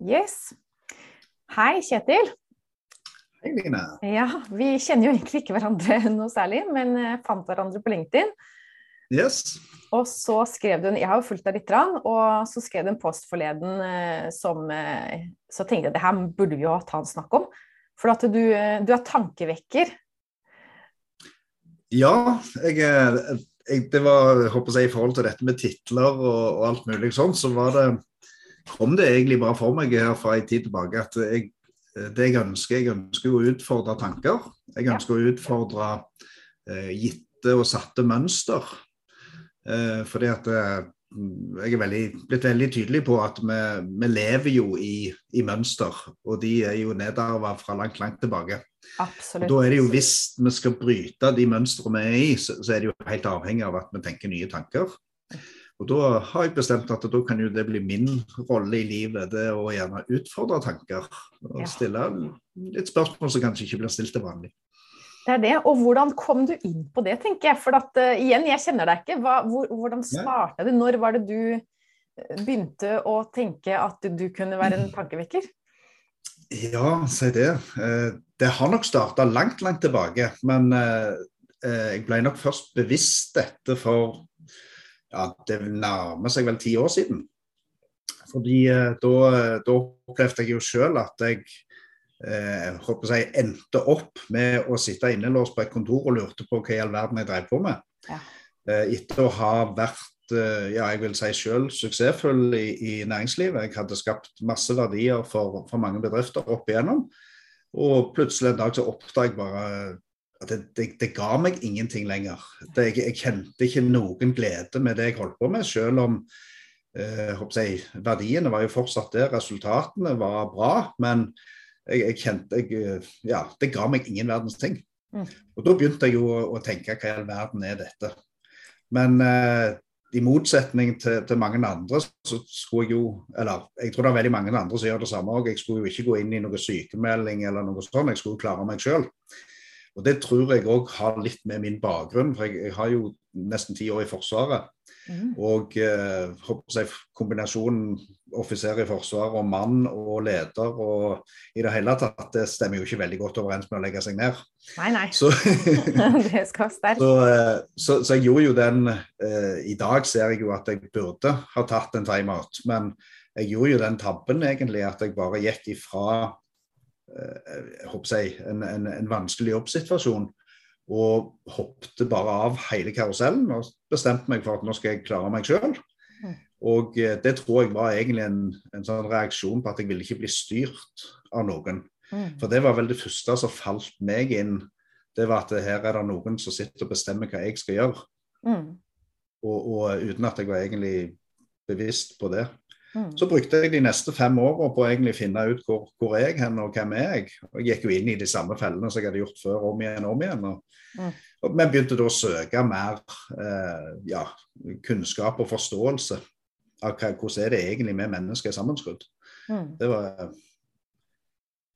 Yes. Hei, Kjetil. Hei, Line. Ja, Vi kjenner jo egentlig ikke hverandre noe særlig, men eh, fant hverandre på LinkedIn. Yes. Og så skrev du en, Jeg har jo fulgt deg litt, og så skrev du en post forleden eh, som eh, Så tenkte jeg det her burde vi jo ta en snakk om. For at du, du er tankevekker. Ja, jeg, jeg, det var håper jeg, i forhold til dette med titler og, og alt mulig sånn, så var det kom det egentlig bare for meg her fra en tid tilbake at jeg, det jeg ønsker, jeg ønsker å utfordre tanker. Jeg ønsker å utfordre eh, gitte og satte mønster. Eh, fordi at eh, jeg er veldig, blitt veldig tydelig på at vi, vi lever jo i, i, mønster, og de er jo nedarva fra langt, langt tilbake. Absolutt. Da er det jo Hvis vi skal bryte de mønstrene vi er i, så, så er det jo helt avhengig av at vi tenker nye tanker. Og Da har jeg bestemt at da kan jo det bli min rolle i livet, det å gjerne utfordre tanker. Og stille litt spørsmål som kanskje ikke blir stilt til vanlig. Det er det. Og hvordan kom du inn på det, tenker jeg. For at, uh, igjen, jeg kjenner deg ikke. Hva, hvor, hvordan starta du? Når var det du eh, begynte å tenke at du, du kunne være en tankevekker? Ja, si det. Uh, det har nok starta langt, langt tilbake. Men uh, jeg ble nok først bevisst dette for ja, det nærmer seg vel ti år siden. Fordi eh, da, da, opplevde jeg jo sjøl at jeg eh, håper jeg, endte opp med å sitte innelåst på et kontor og lurte på hva i all verden jeg drev på med. Ja. Eh, etter å ha vært eh, ja, jeg vil si selv suksessfull i, i, næringslivet. Jeg hadde skapt masse verdier for, for mange bedrifter opp igjennom. Og plutselig en dag så oppdaget jeg bare det, det, det, ga meg ingenting lenger. Det, jeg, jeg, kjente ikke noen glede med det jeg holdt på med, selv om eh, jeg, verdiene var jo fortsatt der, resultatene var bra. Men jeg, kjente Ja, det ga meg ingen verdens ting. Mm. Og da begynte jeg jo å, å, tenke hva i all verden er dette. Men eh, i motsetning til, til, mange andre, så skulle jeg jo Eller jeg tror det er veldig mange andre som gjør det samme òg. Jeg skulle jo ikke gå inn i noe sykemelding eller noe sånt, jeg skulle klare meg sjøl. Og Det tror jeg òg har litt med min bakgrunn, for jeg, jeg har jo nesten ti år i Forsvaret. Mm. Og eh, jeg, kombinasjonen offiser i Forsvaret og mann og leder og i det hele tatt, det stemmer jo ikke veldig godt overens med å legge seg ned. Nei, nei. Så, det skal sterkt. Så, eh, så, så, jeg gjorde jo den eh, I dag ser jeg jo at jeg burde ha tatt en timeout, men jeg gjorde jo den tabben egentlig at jeg bare gikk ifra jeg, en, en, en, vanskelig jobbsituasjon. Og hoppet bare av hele karusellen og bestemte meg for at nå skal jeg klare meg sjøl. Mm. Og eh, det tror jeg var egentlig en, en, sånn reaksjon på at jeg ville ikke bli styrt av noen. Mm. For det var vel det første som falt meg inn. Det var at her er det noen som sitter og bestemmer hva jeg skal gjøre. Mm. Og, og, uten at jeg var egentlig bevisst på det. Mm. Så brukte jeg de neste fem åra på å egentlig finne ut hvor, hvor er jeg hen og hvem er jeg. Og jeg gikk jo inn i de samme fellene som jeg hadde gjort før, om igjen om igjen. Og, mm. og, men begynte da å søke mer eh, ja, kunnskap og forståelse av hva, hvordan er det egentlig med mennesker er sammenskrudd. Mm. Det var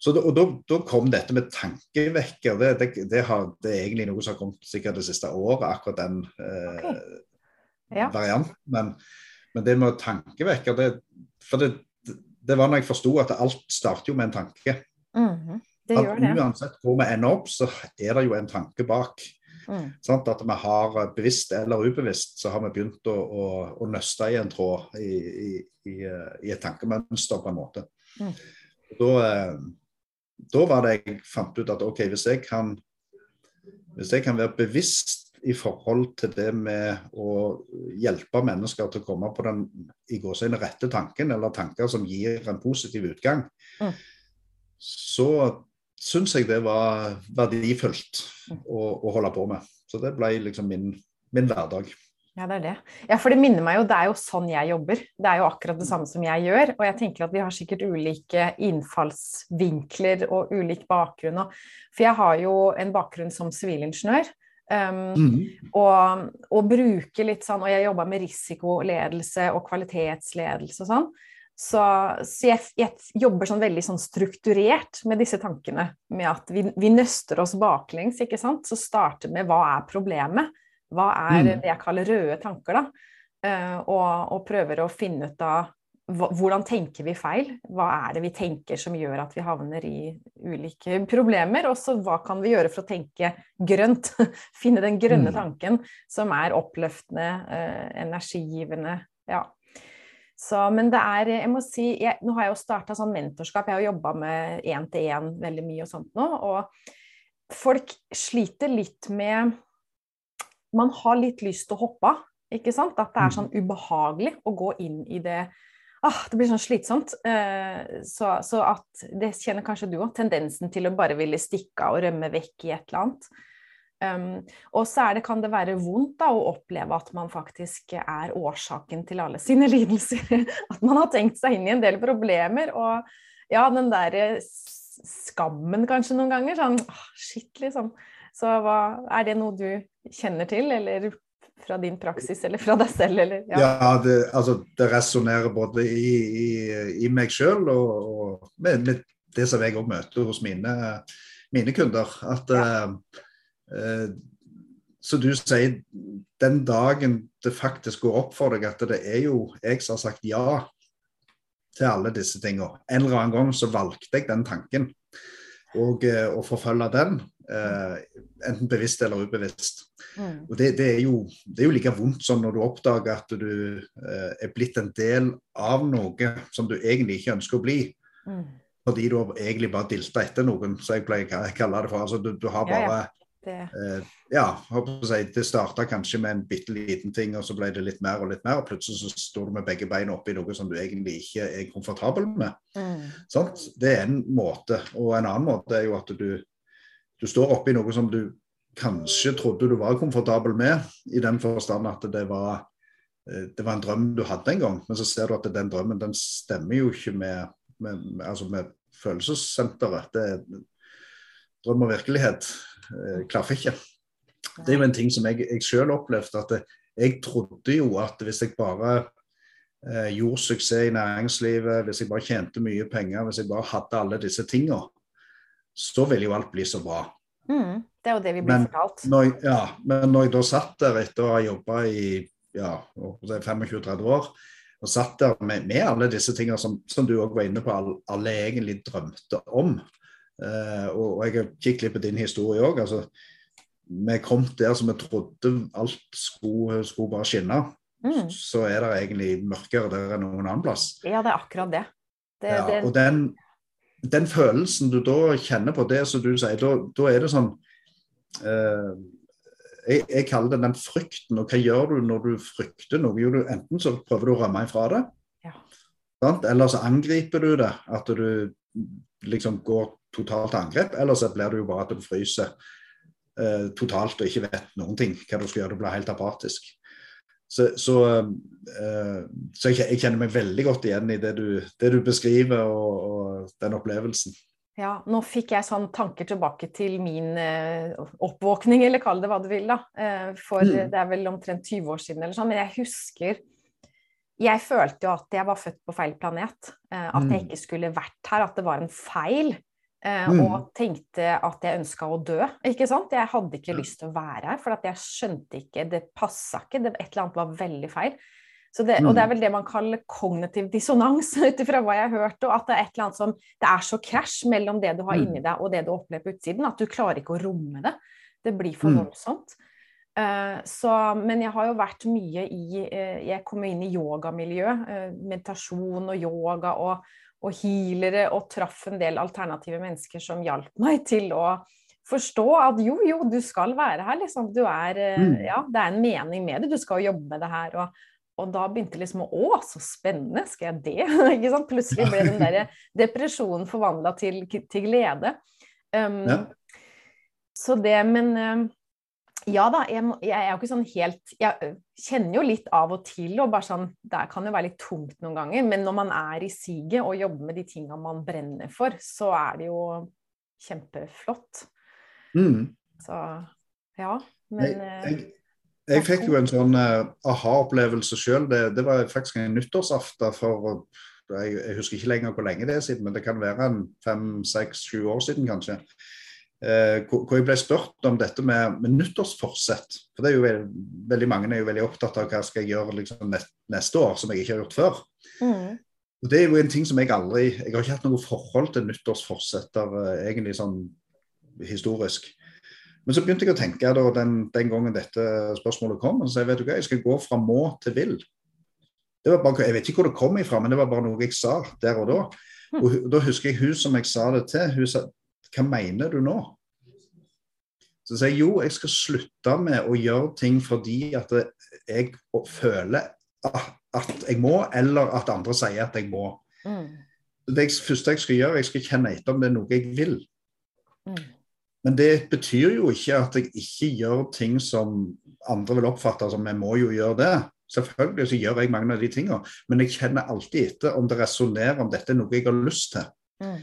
så da, og da, da, kom dette med tankevekker. Det, det, det, har, det, er egentlig noe som har kommet sikkert det siste året, akkurat den eh, okay. ja. varianten. Men, men det med tankevekker det, For det, det var når jeg forsto at alt starter jo med en tanke. Mm, det gjør det. Uansett hvor vi ender opp, så er det jo en tanke bak. Mm. Sånn, at vi har bevisst eller ubevisst så har vi begynt å, å, å nøste i en tråd i, i, i, i, et tankemønster, på en måte. Mm. Da, eh, da, var det jeg fant ut at OK, hvis jeg kan, hvis jeg kan være bevisst i forhold til det med å hjelpe mennesker til å komme på den i gåsøgne rette tanken, eller tanker som gir en positiv utgang, mm. så syns jeg det var verdifullt å, å, holde på med. Så det ble liksom min, min hverdag. Ja, det er det. Ja, for det minner meg jo, det er jo sånn jeg jobber. Det er jo akkurat det samme som jeg gjør. Og jeg tenker at vi har sikkert ulike innfallsvinkler og ulik bakgrunn. For jeg har jo en bakgrunn som sivilingeniør. Um, mm. og, og, bruke litt sånn Og jeg jobba med risikoledelse og kvalitetsledelse og sånn. Så, så jeg, jeg, jobber sånn veldig sånn strukturert med disse tankene. Med at vi, vi nøster oss baklengs, ikke sant. Så starter med hva er problemet? Hva er mm. det jeg kaller røde tanker, da? Uh, og, og, prøver å finne ut av hvordan tenker vi feil? Hva er det vi tenker som gjør at vi havner i ulike problemer? Og så hva kan vi gjøre for å tenke grønt? Finne den grønne mm. tanken som er oppløftende, eh, energigivende. Ja. Så, men det er Jeg må si jeg, Nå har jeg jo starta sånn mentorskap. Jeg har jobba med én-til-én veldig mye og sånt nå. Og folk sliter litt med Man har litt lyst til å hoppe av. Ikke sant? At det er mm. sånn ubehagelig å gå inn i det ah, Det blir sånn slitsomt. Eh, så, så, at Det kjenner kanskje du òg. Tendensen til å bare ville stikke av og rømme vekk i et eller annet. Um, og så det, kan det være vondt da, å oppleve at man faktisk er årsaken til alle sine lidelser. At man har tenkt seg inn i en del problemer. Og ja, den derre skammen kanskje noen ganger. Sånn ah, shit, liksom. Så hva, er det noe du kjenner til, eller fra din praksis eller fra deg selv? Eller, ja. ja, det, altså, det resonnerer både i, i, i meg sjøl og, og med, med, det som jeg òg møter hos mine, mine kunder. At ja. uh, Så du sier, den dagen det faktisk går opp for deg at det er jo jeg som har sagt ja til alle disse tingene. En eller annen gang så valgte jeg den tanken. Og uh, å forfølge den, eh, enten bevisst eller ubevisst. Mm. Og det, det, er jo, det, er jo, like vondt som når du oppdager at du eh, er blitt en del av noe som du egentlig ikke ønsker å bli. Mm. Fordi du har egentlig bare dilta etter noen, så jeg pleier å kalle det for. Altså, du, du har bare ja, det, eh, ja si, det starta kanskje med en bitte liten ting, og så ble det litt mer og litt mer. Og plutselig så står du med begge beina oppi noe som du egentlig ikke er komfortabel med. Mm. Det er en måte. Og en annen måte er jo at du, du står oppi noe som du kanskje trodde du var komfortabel med, i den forstand at det var, eh, det var en drøm du hadde en gang. Men så ser du at den drømmen den stemmer jo ikke med, med, med, altså med følelsessenteret. Det, drøm og virkelighet eh, klaffer ikke. Det er jo en ting som jeg, jeg sjøl opplevde. at det, Jeg trodde jo at hvis jeg bare eh, gjorde suksess i næringslivet, hvis jeg bare tjente mye penger, hvis jeg bare hadde alle disse tinga, så ville jo alt bli så bra. Mm, det er jo det vi blir men, fortalt. Når, ja, men når jeg da satt der etter å ha jobba i ja, 25-30 år, og satt der med, med alle disse tingene som, som du òg var inne på, alle, alle egentlig drømte om. Uh, og, og, jeg har kikket litt på din historie òg. Altså, vi kom der som vi trodde alt skulle, skulle bare skinne. Mm. Så er det egentlig mørkere der enn noen annen plass. Ja, det er akkurat det. det, ja, det... Og den, den følelsen du da kjenner på det som du sier, da, da er det sånn eh, jeg, jeg, kaller det den frykten. Og hva gjør du når du frykter noe? Jo, du, enten så prøver du å rømme ifra det, ja. eller så angriper du det. At du liksom går totalt angrep. Eller så blir det jo bare at du fryser eh, totalt og ikke vet noen ting hva du skal gjøre. Du blir helt apatisk. Så, så, uh, så jeg, jeg, kjenner meg veldig godt igjen i det du, det du beskriver, og, og, den opplevelsen. Ja, nå fikk jeg sånn tanker tilbake til min uh, oppvåkning, eller kall det hva du vil, da. Uh, for mm. det er vel omtrent 20 år siden eller sånn. Men jeg husker Jeg følte jo at jeg var født på feil planet. at mm. jeg ikke skulle vært her. At det var en feil. Eh, mm. Og tenkte at jeg ønska å dø. ikke sant? Jeg hadde ikke lyst til å være her, for jeg skjønte ikke Det passa ikke. Det, et eller annet var veldig feil. Det, og det er mm. vel det man kaller kognitiv dissonans, ut ifra hva jeg har hørt. Og at det er et eller annet som Det er så krasj mellom det du har mm. inni deg og det du opplever på utsiden, at du klarer ikke å romme det. Det blir for voldsomt. Uh, så, men jeg har jo vært mye i uh, Jeg kom inn i yogamiljø, uh, meditasjon og yoga og og healere, og traff en del alternative mennesker som hjalp meg til å forstå at jo, jo, du skal være her, liksom. Du er eh, mm. Ja, det er en mening med det. Du skal jobbe med det her. Og, og da begynte liksom Å, Å, så spennende, skal jeg det? ikke sant? Plutselig ble den der depresjonen forvandla til, til, glede. Um, ja. Så det, men um, ja da, jeg, jeg, er jo ikke sånn helt Jeg kjenner jo litt av og til, og bare sånn Det kan jo være litt tungt noen ganger, men når man er i siget og jobber med de tinga man brenner for, så er det jo kjempeflott. Mm. Så ja, men jeg, jeg, jeg fikk jo en sånn uh, aha-opplevelse sjøl. Det, det, var faktisk en nyttårsaften for jeg, husker ikke lenger hvor lenge det er siden, men det kan være en fem, seks, sju år siden kanskje eh, hvor jeg ble spurt om dette med, med nyttårsforsett. For det er jo veld, veldig Mange er jo veldig opptatt av hva skal jeg gjøre liksom, neste år som jeg ikke har gjort før. Mm. Og Det er jo en ting som jeg aldri Jeg har ikke hatt noe forhold til nyttårsforsetter eh, egentlig sånn historisk. Men så begynte jeg å tenke da, den, den gangen dette spørsmålet kom, og så jeg vet du hva, jeg skal gå fra må til vil. Det var bare, jeg vet ikke hvor det kom ifra, men det var bare noe jeg sa der og da. Hm. Og Da husker jeg hun som jeg sa det til, hun sa hva mener du nå? Så sier jeg jo, jeg skal slutte med å gjøre ting fordi at jeg føler at jeg må, eller at andre sier at jeg må. Mm. Det første jeg skal gjøre, jeg skal kjenne etter om det er noe jeg vil. Mm. Men det betyr jo ikke at jeg ikke gjør ting som andre vil oppfatte som jeg må jo gjøre det. Selvfølgelig så gjør jeg mange av de tingene, men jeg kjenner alltid etter om det resonnerer, om dette er noe jeg har lyst til. Mm.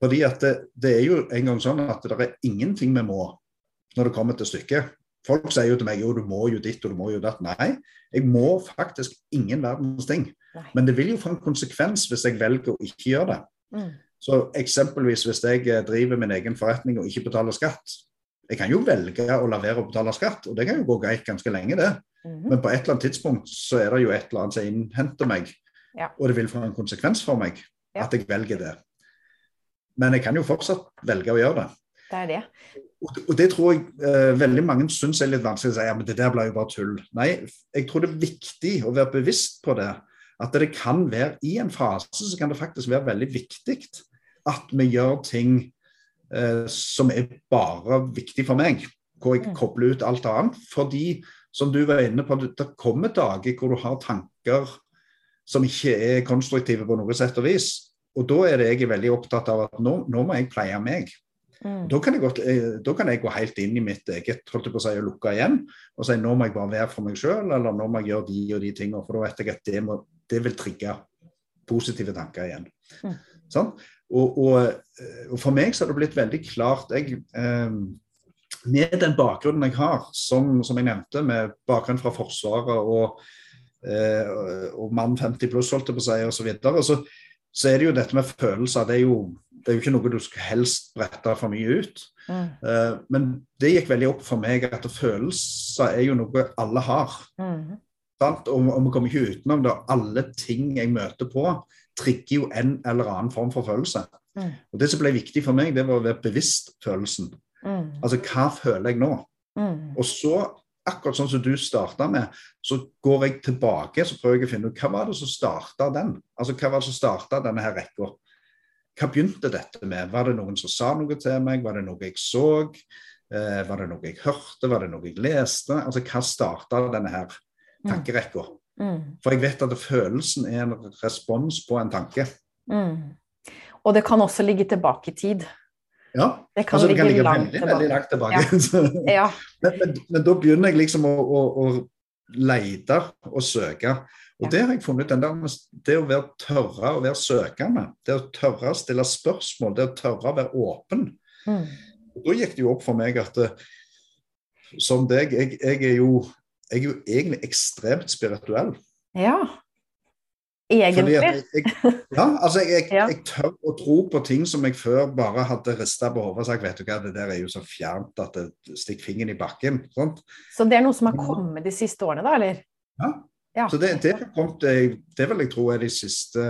Fordi at det, det er jo en gang sånn at det er ingenting vi må når det kommer til stykket. Folk sier jo til meg jo du må jo ditt og du må jo datt. Nei, jeg må faktisk ingen verdens ting. Nei. Men det vil jo få en konsekvens hvis jeg velger å ikke gjøre det. Mm. Så eksempelvis hvis jeg eh, driver min egen forretning og ikke betaler skatt. Jeg kan jo velge å la være å betale skatt, og det kan jo gå greit ganske lenge, det. Mhm. Men på et eller annet tidspunkt så er det jo et eller annet som innhenter meg, Ja. og det vil få en konsekvens for meg Ja. at jeg velger det. Men jeg kan jo fortsatt velge å gjøre det. Det er det. Og, og det tror jeg eh, veldig mange syns er litt vanskelig å si. Ja, men det der ble jo bare tull. Nei, jeg tror det er viktig å være bevisst på det. At det kan være i en fase så kan det faktisk være veldig viktig at vi gjør ting eh, som er bare viktig for meg. Hvor jeg Mm. kobler ut alt annet. Fordi, som du var inne på, det kommer dager hvor du har tanker som ikke er konstruktive på noe sett og vis. Og da er det jeg veldig opptatt av at nå, nå må jeg pleie meg. Mm. Da kan, godt, eh, da kan jeg gå helt inn i mitt eget holdt jeg på å si, og lukke igjen og si nå må jeg bare være for meg sjøl, eller nå må jeg gjøre de og de tingene. For da vet jeg at det, må, det vil trigge positive tanker igjen. Mm. Sånn? Og, og, eh, og for meg så har det blitt veldig klart jeg, eh, Med den bakgrunnen jeg har, som, som jeg nevnte, med bakgrunn fra Forsvaret og, eh, og mann 50 pluss, holdt jeg på å si, og så videre, så, så er det jo dette med følelser. Det er jo, det er jo ikke noe du skal helst brette for mye ut. Mm. Uh, men det gikk veldig opp for meg at følelser er jo noe alle har. Mm. Sant? Og, og vi kommer ikke utenom det. Alle ting jeg møter på, trigger jo en eller annen form for følelse. Mm. Og Det som ble viktig for meg, det var å være bevisst følelsen. Mm. Altså hva føler jeg nå? Mm. Og så, akkurat sånn som du starta med, så går jeg tilbake så prøver jeg å finne ut hva var det som starta den? Altså hva var det som starta denne her rekka? Hva begynte dette med? Var det noen som sa noe til meg? Var det noe jeg så? Eh, var det noe jeg hørte? Var det noe jeg leste? Altså hva starta denne her tankerekka? Mm. For jeg vet at følelsen er en respons på en tanke. Mm. Og det kan også ligge tilbake i tid. Ja, Det kan altså det ligge kan ligge veldig, veldig langt tilbake. Ja. men, men, men da begynner jeg liksom å, å, å lete og søke. Og Ja. det har jeg funnet ut, den der, det å være tørre å være søkende, det å tørre å stille spørsmål, det å tørre å være åpen. Mm. Og Da gikk det jo opp for meg at eh, som deg, jeg, jeg, er jo, jeg er jo egentlig ekstremt spirituell. ja. Fordi Egentlig. jeg, ja, altså jeg, jeg, jeg tør å tro på ting som jeg før bare hadde rista på hodet og sagt vet du hva, det der er jo så fjernt at det stikker fingeren i bakken. Sant? Så det er noe som har kommet de siste årene, da, eller? Ja. Ja. Så det, det, har kommet, eh, det vil jeg tro er de siste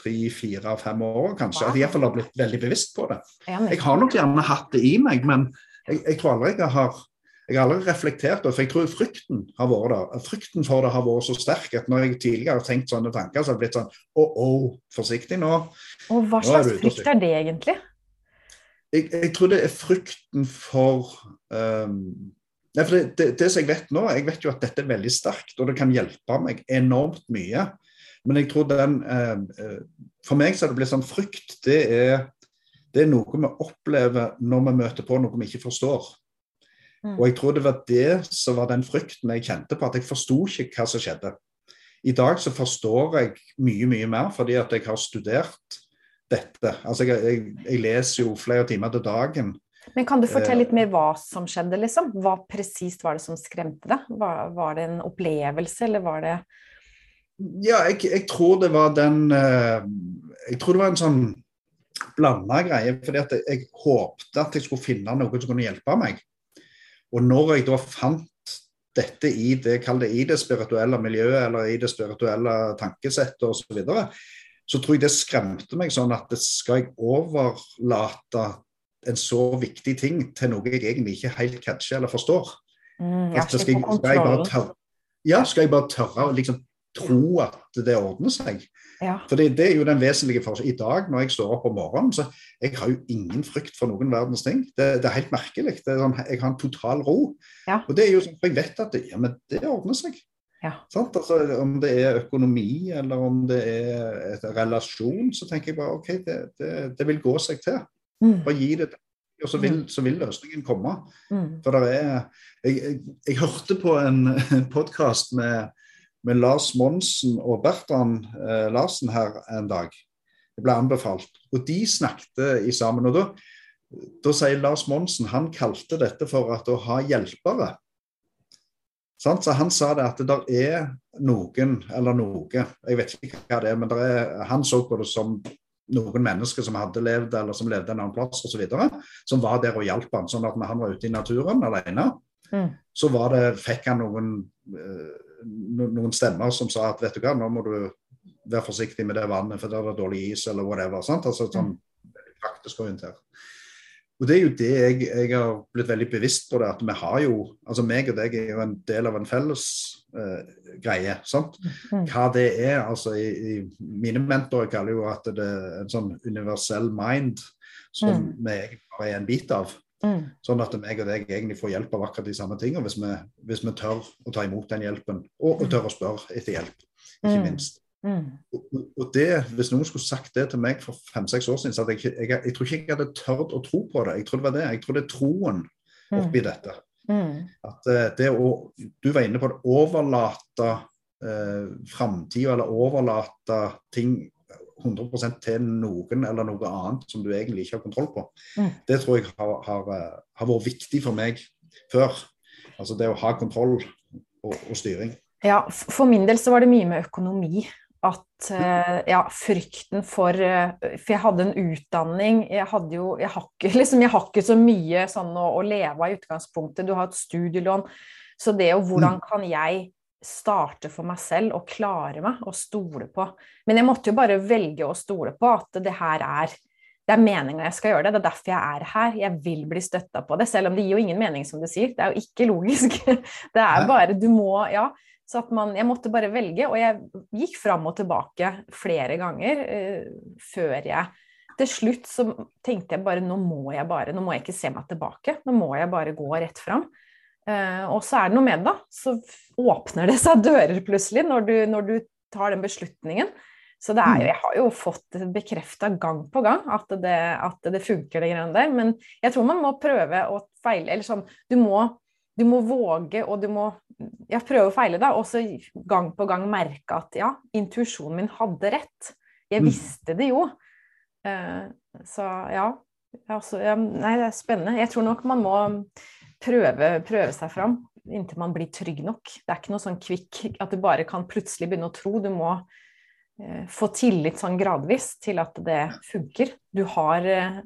tre, fire, fem årene kanskje. At jeg iallfall har blitt veldig bevisst på det. Jeg har nok gjerne hatt det i meg, men jeg, jeg tror aldri jeg har jeg har aldri reflektert det, for jeg tror frykten har vært der. Frykten for det har vært så sterk at når jeg tidligere har tenkt sånne tanker, så har det blitt sånn Å, å, forsiktig nå. Og hva Nå er slags du frykt er det egentlig? Jeg, jeg tror det er frykten for um, Nei, for det, det, det som jeg vet nå, jeg vet jo at dette er veldig sterkt, og det kan hjelpe meg enormt mye. Men jeg tror den eh, eh, For meg så har det blitt sånn frykt. Det er, det er noe vi opplever når vi møter på noe vi ikke forstår. Mm. Og jeg tror det var det som var den frykten jeg kjente på, at jeg forsto ikke hva som skjedde. I dag så forstår jeg mye, mye mer fordi at jeg har studert dette. Altså jeg, jeg, jeg leser jo flere timer til dagen. Men kan du Eh, fortelle litt mer hva som skjedde, liksom? Hva presist var det som skremte deg? Var, var det en opplevelse, eller var det Ja, jeg, jeg tror det var den eh, Jeg tror det var en sånn blanda greie. fordi at jeg, jeg håpte at jeg skulle finne noe som kunne hjelpe meg. Og når jeg da fant dette i det, det i det spirituelle miljøet eller i det spirituelle tankesettet osv., så, videre, så tror jeg det skremte meg sånn at det skal jeg overlate en så viktig ting til noe jeg egentlig ikke helt catcher eller forstår. Mm, Altså, skal, jeg, skal jeg bare tørre, ja, skal jeg bare tørre å liksom tro at det ordner seg? Ja. For det, det er jo den vesentlige forskjellen. I dag når jeg står opp om morgenen, så jeg har jo ingen frykt for noen verdens ting. Det, det er helt merkelig. Det er sånn, jeg har en total ro. Ja. Og det er jo sånn, for jeg vet at det, ja, men det ordner seg. Ja. Sant? Altså, om det er økonomi eller om det er et relasjon, så tenker jeg bare OK, det, det, det vil gå seg til. Mm, Bare gi det til. og så vil, så vil løsningen komme. mm, For det er Jeg, jeg, jeg hørte på en, en podkast med, med Lars Monsen og Bertrand eh, Larsen her en dag. Det ble anbefalt. Og de snakket i sammen. Og da, da sier Lars Monsen han kalte dette for at å ha hjelpere. Sant? Så han sa det at det der er noen, eller noe, jeg vet ikke hva det er, men det er, han så på det som noen mennesker som hadde levd eller som levde en annen plass osv., som var der og hjalp han. Sånn at når han var ute i naturen alene, Mm. så var det, fikk han noen, eh, noen stemmer som sa at vet du hva, nå må du være forsiktig med det vannet, for der er det dårlig is eller whatever. Sant? Altså sånn praktisk orientert. Og det er jo det jeg, jeg har blitt veldig bevisst på det, at vi har jo Altså meg og deg er jo en del av en felles eh, greie. sant? Mm. Hva det er, altså i, i Mine mentorer kaller jo at det er en sånn universell mind som Mm. vi egentlig bare er en bit av. mm, Sånn at meg og deg egentlig får hjelp av akkurat de samme tingene, hvis vi, hvis vi tør å ta imot den hjelpen. Og, og tør å spørre etter hjelp, ikke Mm. minst. mm, Og, det, Hvis noen skulle sagt det til meg for fem-seks år siden, så hadde jeg, ikke- jeg, jeg tror ikke jeg hadde tørt å tro på det. Jeg tror det var det. Jeg tror det er troen oppi dette. mm, At eh, det å Du var inne på det. Overlate eh, framtida, eller overlate ting 100 til noen eller noe annet som du egentlig ikke har kontroll på. Mm. Det tror jeg har, har, eh, har vært viktig for meg før. Altså det å ha kontroll og, og styring. Ja, for min del så var det mye med økonomi. At eh, ja, frykten for eh, For jeg hadde en utdanning. Jeg hadde jo Jeg har ikke, liksom, jeg har ikke så mye sånn å, å leve av i utgangspunktet. Du har et studielån. Så det å hvordan kan jeg starte for meg selv og klare meg og stole på Men jeg måtte jo bare velge å stole på at det her er det er meninga jeg skal gjøre det, det er derfor jeg er her. Jeg vil bli støtta på det, selv om det gir jo ingen mening, som du sier. Det er jo ikke logisk. Det er bare Du må Ja. Så at man Jeg måtte bare velge, og jeg gikk fram og tilbake flere ganger uh, før jeg Til slutt så tenkte jeg bare nå må jeg bare Nå må jeg ikke se meg tilbake. Nå må jeg bare gå rett fram. Eh, og så er det noe med det, da. Så åpner det seg dører plutselig når du, når du tar den beslutningen. Så det er jo, jeg har jo fått bekrefta gang på gang at det, at det funker, det greiene der. Men jeg tror man må prøve å feile. Eller sånn, du må, du må våge, og du må ja, prøve å feile, da. Og så gang på gang merke at ja, intuisjonen min hadde rett. Jeg Mm. visste det jo. Uh, så ja. Altså, ja. Nei, det er spennende. Jeg tror nok man må prøve, prøve seg fram inntil man blir trygg nok. Det er ikke noe sånn kvikk at du bare kan plutselig begynne å tro. Du må eh, få tillit sånn gradvis til at det funker. Du har, eh,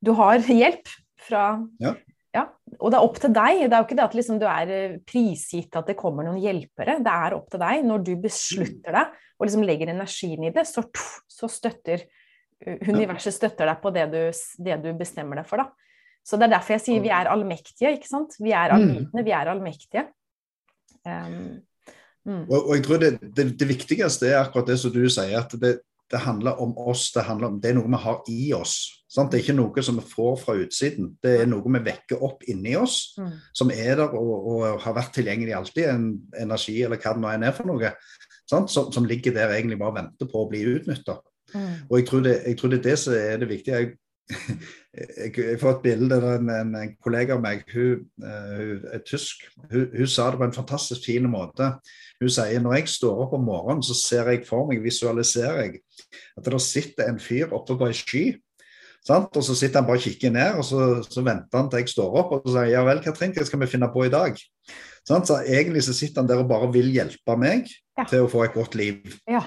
du har hjelp fra Ja. Ja, Og det er opp til deg. Det er jo ikke det at liksom du er eh, prisgitt at det kommer noen hjelpere. Det er opp til deg. Når du beslutter deg og liksom legger energien i det, så, så støtter universet støtter deg på det du, det du bestemmer deg for. da. Så det er derfor jeg sier vi er allmektige, ikke sant? Vi er Mm. allvitende, vi er allmektige. Um, mm. Og, og jeg tror det, det, det viktigste er akkurat det som du sier, at det, det handler om oss. Det, handler om, det er noe vi har i oss. Sant? Det er ikke noe som vi får fra utsiden. Det er noe vi vekker opp inni oss, Mm. som er der og, og har vært tilgjengelig alltid. En energi eller hva det nå enn er for noe. Sant? Som, som ligger der egentlig bare venter på å bli utnytta. Mm. Og jeg tror, det, jeg tror det er det som er det viktige. Jeg, jeg, får et bilde av en, en, en kollega av meg, hun, eh, hun er tysk. Hun, hun sa det på en fantastisk fin måte. Hun sier når jeg står opp om morgenen, så ser jeg for meg, visualiserer jeg, at det sitter en fyr oppe på ei sky. Sant? Og så sitter han bare og kikker ned, og så, så venter han til jeg står opp og så sier ja vel, Katrin, hva skal vi finne på i dag? Sant? Så egentlig så sitter han der og bare vil hjelpe meg Ja. til å få et godt liv. Ja,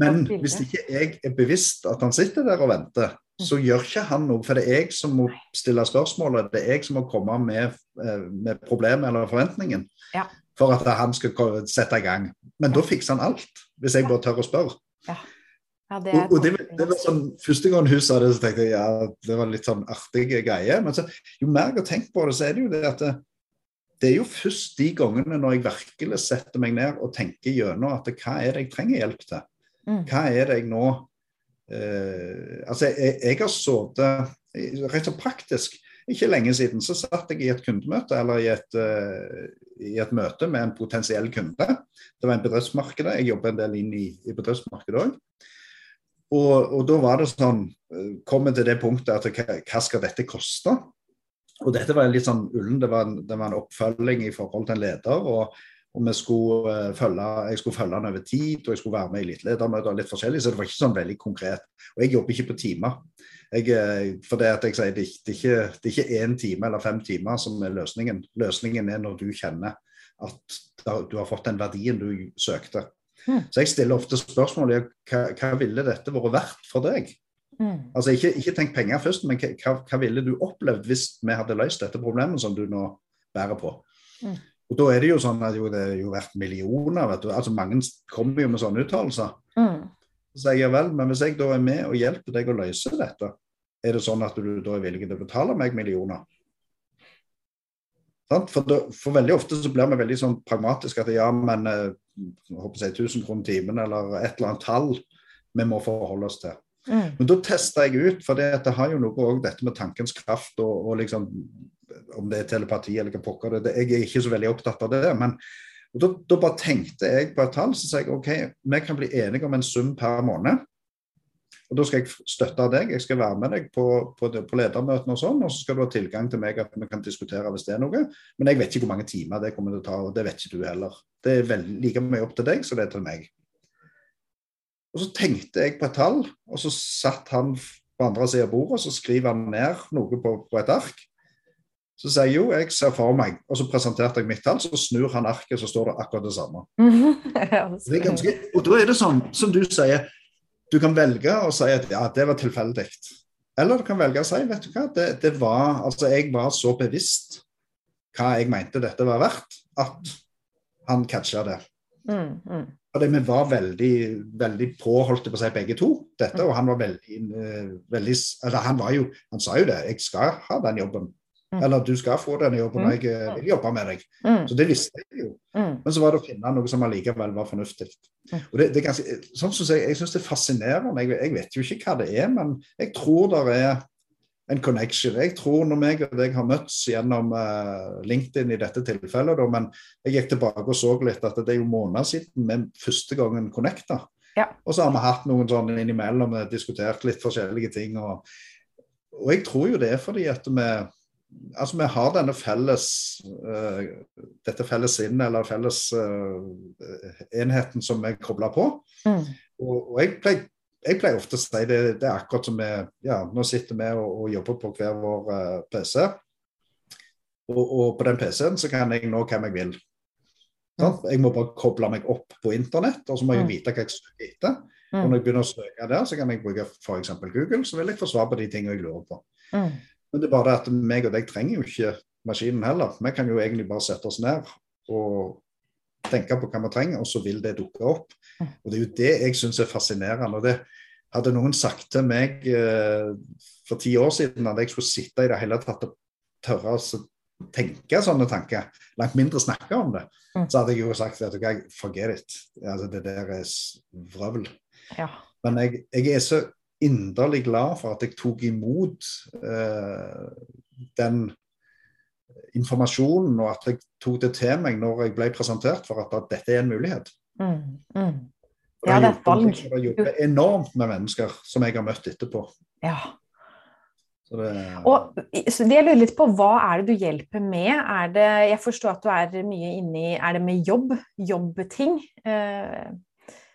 Men hvis ikke jeg er bevisst at han sitter der og venter. Så gjør ikke han noe. For det er jeg som må stille spørsmålet. Det er jeg som må komme med, eh, med problemet eller forventningen Ja. for at han skal sette i gang. Men da fikser han alt, hvis jeg bare tør å spørre. Ja. Ja, det Og, og det, det var sånn, Første gang hun sa det, så tenkte jeg ja, det var litt sånn artige greie. Men så, jo mer jeg har tenkt på det, så er det jo det at det, det er jo først de gangene når jeg virkelig setter meg ned og tenker gjennom at hva er det jeg trenger hjelp til? Mm. Hva er det jeg nå eh, Altså, jeg, jeg har sittet rett og praktisk ikke lenge siden så satt jeg i et kundemøte eller i et, uh, i et møte med en potensiell kunde. Det var en bedriftsmarked. Jeg jobber en del inn i, i bedriftsmarkedet òg. Og, og, da var det sånn Kommer til det punktet at hva, hva skal dette koste? Og dette var litt sånn ullen. Det var det var en oppfølging i forhold til en leder. og og skulle uh, følge, Jeg skulle følge han over tid, og jeg skulle være med i eliteledermøter og litt forskjellig. Så det var ikke sånn veldig konkret. Og jeg jobber ikke på timer. Jeg, uh, for det at jeg sier det, det, er ikke, det er ikke én time eller fem timer som er løsningen. Løsningen er når du kjenner at du har fått den verdien du søkte. Mm. Så jeg stiller ofte spørsmålet hva, hva ville dette vært verdt for deg? Mm. Altså ikke, ikke, tenk penger først, men hva, hva, ville du opplevd hvis vi hadde løst dette problemet som du nå bærer på? Mm. Og Da er det jo sånn at jo, det er jo verdt millioner. vet du. Altså Mange kommer jo med sånne uttalelser. Mm. Så jeg jeg vel, men hvis jeg da er med og hjelper deg å løse dette, er det sånn at du da er villig til å betale meg millioner? For, da, for, veldig ofte så blir vi veldig sånn pragmatiske at ja, men eh, håper jeg 1000 kroner timen eller et eller annet tall vi må forholde oss til. Mm. Men da tester jeg ut, for det, det har jo noe òg dette med tankens kraft og, og liksom om det er telepati eller hva pokker det er. Jeg er ikke så veldig opptatt av det. men da, da, bare tenkte jeg på et tall. Så sa jeg OK, vi kan bli enige om en sum per måned. Og Da skal jeg støtte deg. Jeg skal være med deg på, på, på ledermøtene og sånn. Og så skal du ha tilgang til meg at vi kan diskutere hvis det er noe. Men jeg vet ikke hvor mange timer det kommer til å ta, og det vet ikke du heller. Det er veldig, like mye opp til deg som det er til meg. Og Så tenkte jeg på et tall, og så satt han på andre siden av bordet og så skriver han ned noe på, på et ark. Så sier jeg jo, jeg ser for meg, og så presenterte jeg mitt tall, så snur han arket, så står det akkurat det samme. det ganske, og da er det sånn, som du sier, du kan velge å si at ja, det var tilfeldig. Eller du kan velge å si, vet du hva, det, det var Altså, jeg var så bevisst hva jeg mente dette var verdt, at han catcha det. Mm, mm. Fordi vi var veldig, veldig på, holdt på seg begge to. dette, Og han var veldig, uh, veldig Eller han var jo Han sa jo det. Jeg skal ha den jobben. Mm. Eller du skal få denne jobben, og jeg eh, vil jobbe med deg. Mm. Så det visste jeg jo. Mm. Men så var det å finne noe som allikevel var fornuftig. Og det, det er ganske, sånn synes Jeg, jeg syns det er fascinerende. Jeg, jeg, vet jo ikke hva det er, men jeg tror det er en connection. Jeg tror når meg og deg har møtts gjennom uh, LinkedIn i dette tilfellet, da, men jeg gikk tilbake og så litt at det er jo måneder siden vi første gangen connecta. Ja. Og så har vi hatt noen sånn innimellom, diskutert litt forskjellige ting. Og, og jeg tror jo det er fordi at vi altså vi har denne felles uh, dette felles inn, eller felles uh, enheten som vi kobler på. Mm. Og, og, jeg, pleier, jeg pleier ofte å si det, det er akkurat som vi ja, nå sitter vi og, og jobber på hver vår uh, eh, PC. Og, og, på den PC-en så kan jeg nå hvem jeg vil. Mm. Jeg må bare koble meg opp på internett, og så må jeg mm. vite hva jeg søker etter. Mm. Og når jeg begynner å søke der, så kan jeg bruke f.eks. Google, så vil jeg få svar på de tingene jeg lurer på. Mm. Men det er bare det at meg og deg trenger jo ikke maskinen heller. Vi kan jo egentlig bare sette oss ned og tenke på hva vi trenger, og så vil det dukke opp. Og Det er jo det jeg syns er fascinerende. og det Hadde noen sagt til meg eh, for ti år siden at jeg skulle sitte i det hele tatt og tørre å tenke sånne tanker, langt mindre snakke om det, mm. så hadde jeg jo sagt at okay, forget it. Altså, det der er vrøvl. Ja. Men jeg, jeg, er så inderlig glad for at jeg tok imot eh, den informasjonen, og at jeg tok det til meg når jeg ble presentert for at, at dette er en mulighet. Mm, mm. Ja, det er et valg. Det jobber enormt med mennesker som jeg har møtt etterpå. Ja. Så det... Og så jeg lurer litt på, Hva er det du hjelper med? Er det, jeg forstår at du er mye inne i Er det med jobb? Jobbting? Eh,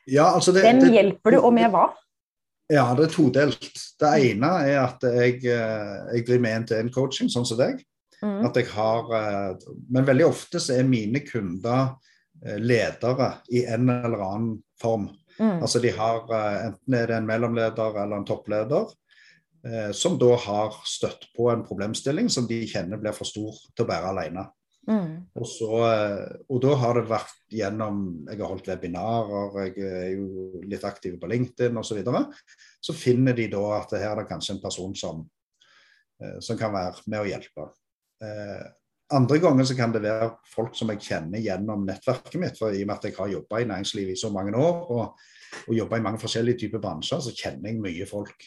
ja, altså det, Den hjelper du, og med hva? Ja, det er todelt. Det ene er at jeg, eh, jeg driver med én-til-én-coaching, sånn som deg. Mm. At jeg har, eh, men veldig ofte så er mine kunder eh, ledere i en eller annen form. Mm. Altså de har Enten er det en mellomleder eller en toppleder som da har støtt på en problemstilling som de kjenner blir for stor til å bære alene. Mm. Og, så, eh, og da har det vært gjennom Jeg har holdt webinarer, jeg er jo litt aktiv på LinkedIn osv. Så, videre. så finner de da at her er det kanskje en person som, eh, som kan være med å hjelpe. Eh, andre ganger så kan det være folk som jeg kjenner gjennom nettverket mitt. for I og med at jeg har jobba i næringslivet i så mange år og, og jobba i mange forskjellige typer bransjer, så kjenner jeg mye folk.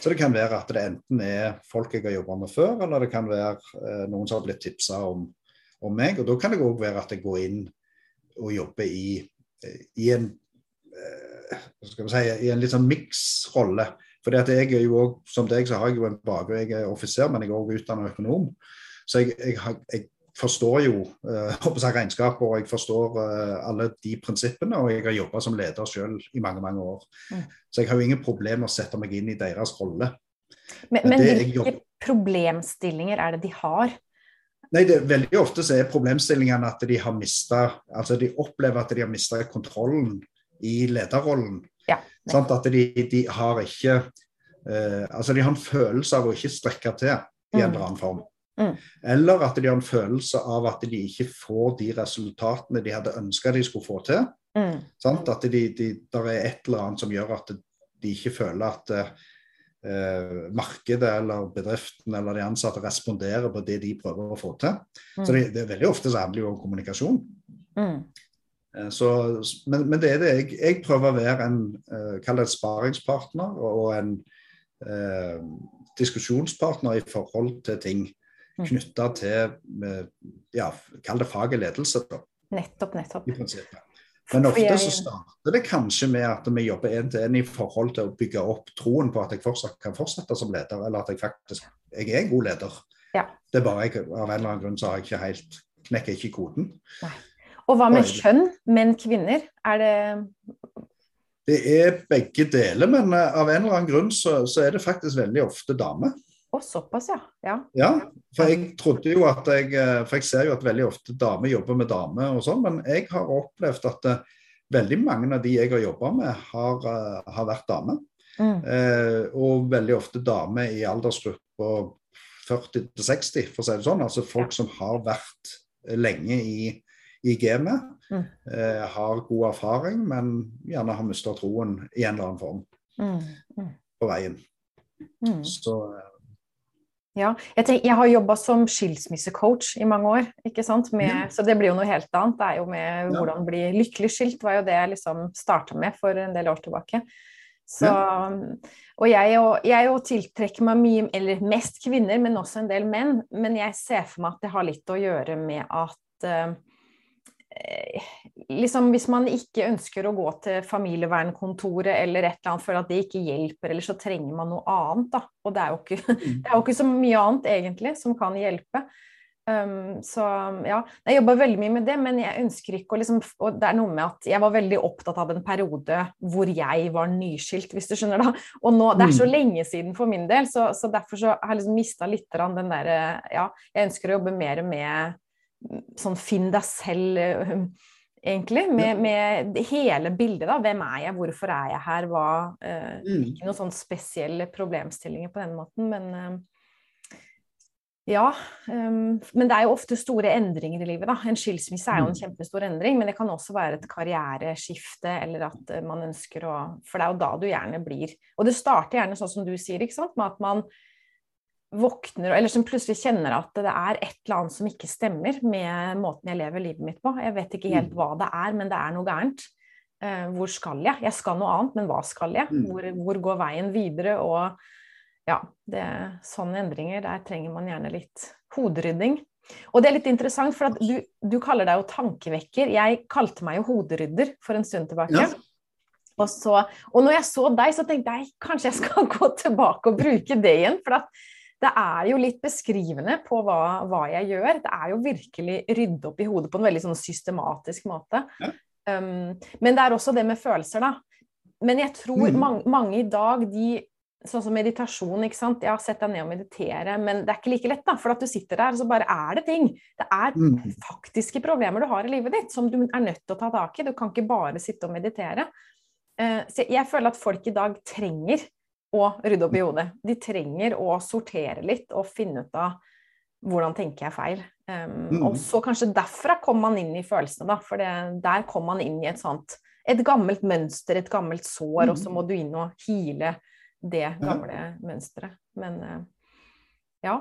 Så det kan være at det enten er folk jeg har jobba med før, eller det kan være eh, noen som har blitt tipsa om, om, meg. Og da kan det òg være at jeg går inn og jobber i, i en hva skal vi si, i en litt sånn miksrolle. For jeg er jo også, som deg, så har jeg jo en bakgrunn, jeg er offiser, men jeg er òg utdannet økonom. Så jeg, jeg, jeg forstår jo uh, regnskap og jeg forstår uh, alle de prinsippene. Og jeg har jobba som leder selv i mange mange år. Mm. Så jeg har jo ingen problemer med å sette meg inn i deres rolle. Men, men hvilke problemstillinger er det de har? Nei, det, Veldig ofte så er problemstillingene at de har mista Altså de opplever at de har mista kontrollen i lederrollen. Ja, sant? at de, de, har ikke uh, Altså de har en følelse av å ikke strekke til i en mm. eller annen form. Mm. Eller at de har en følelse av at de ikke får de resultatene de hadde ønska de skulle få til. Mm. At det de, er et eller annet som gjør at de ikke føler at eh, markedet eller bedriften eller de ansatte responderer på det de prøver å få til. Mm. Så det, det, er veldig ofte så handler det om kommunikasjon. Mm. Eh, så, men, men, det er det jeg, jeg prøver å være en et sparingspartner og en eh, diskusjonspartner i forhold til ting. Mm. knytta til ja, kall det fag og ledelse. Da, nettopp, nettopp. I prinsippet. Men ofte så starter det kanskje med at vi jobber én til én i forhold til å bygge opp troen på at jeg fortsatt kan fortsette som leder, eller at jeg faktisk jeg er en god leder. Ja. Det er bare jeg, av en eller annen grunn så har jeg ikke helt knekker ikke koden. Nei. Og hva med kjønn? Menn, kvinner? Er det Det er begge deler, men eh, av en eller annen grunn så, så er det faktisk veldig ofte damer. Å, såpass, ja. ja. Ja, for jeg trodde jo at jeg eh, For jeg ser jo at veldig ofte damer jobber med damer og sånn, men jeg har opplevd at uh, veldig mange av de jeg har jobba med, har, uh, har vært damer. Mm. Eh, og veldig ofte damer i aldersgruppa 40 60, for å si det sånn. Altså folk som har vært lenge i, i gamet. Mm. har god erfaring, men gjerne har mista troen i en eller annen form mm. mm. på veien. Mm. Så ja, jeg, tenker, jeg har jobba som skilsmissecoach i mange år, ikke sant? Med, mm. så det blir jo noe helt annet. Det er jo med ja. hvordan bli lykkelig skilt, var jo det jeg liksom starta med for en del år tilbake. Så. Og jeg, og jeg og tiltrekker meg mye, eller mest kvinner, men også en del menn. Men jeg ser for meg at det har litt å gjøre med at uh, liksom Hvis man ikke ønsker å gå til familievernkontoret eller et eller annet, for at det ikke hjelper, eller så trenger man noe annet. Da. Og det er, jo ikke, mm. er jo ikke så mye annet egentlig som kan hjelpe. Um, så ja, jeg jobba veldig mye med det, men jeg ønsker ikke å liksom Og det er noe med at jeg var veldig opptatt av en periode hvor jeg var nyskilt, hvis du skjønner da. Og nå, det er så mm. lenge siden for min del, så, så derfor så har jeg liksom mista litt den derre Ja, jeg ønsker å jobbe mer med sånn finn deg selv, eh, egentlig. Med, med, hele bildet, da. Hvem er jeg, hvorfor er jeg her, hva uh, Ikke noen sånn spesielle problemstillinger på den måten, men eh, ja, um, men det er jo ofte store endringer i livet. da. En skilsmisse er jo en mm. kjempestor endring, men det kan også være et karriereskifte, eller at man ønsker å For det er jo da du gjerne blir Og det starter gjerne sånn som du sier, ikke sant, med at man våkner, eller som plutselig kjenner at det er et eller annet som ikke stemmer med måten jeg lever livet mitt på. Jeg vet ikke helt mm. hva det er, men det er noe gærent. Uh, hvor skal jeg? Jeg skal noe annet, men hva skal jeg? Mm. Hvor, hvor går veien videre? Og ja, det, sånne endringer, der trenger man gjerne litt hoderydding. Og det er litt interessant, for du, du, kaller deg jo tankevekker. Jeg kalte meg jo hoderydder for en stund tilbake. Ja. Og, så, og når jeg så deg, så tenkte jeg kanskje jeg skal gå tilbake og bruke det igjen. For at det er jo litt beskrivende på hva, hva, jeg gjør. Det er jo virkelig rydde opp i hodet på en veldig sånn systematisk måte. Ja. Um, men det er også det med følelser, da. Men jeg tror mm. mange, mange, i dag, de Sånn som meditasjon, ikke sant. Ja, sett deg ned og meditere, men det er ikke like lett, da. For at du sitter der, så bare er det ting. Det er mm. faktiske problemer du har i livet ditt, som du er nødt til å ta tak i. Du kan ikke bare sitte og meditere. Uh, så jeg føler at folk i dag trenger og rydde opp i hodet. De trenger å sortere litt og finne ut av hvordan tenker jeg feil? Um, mm. Og så kanskje derfra kom man inn i følelsene, da. For det, der kom man inn i et sånt et gammelt mønster, et gammelt sår, mm. og så mm. må du inn og hile det gamle ja. mønsteret. Men uh, ja.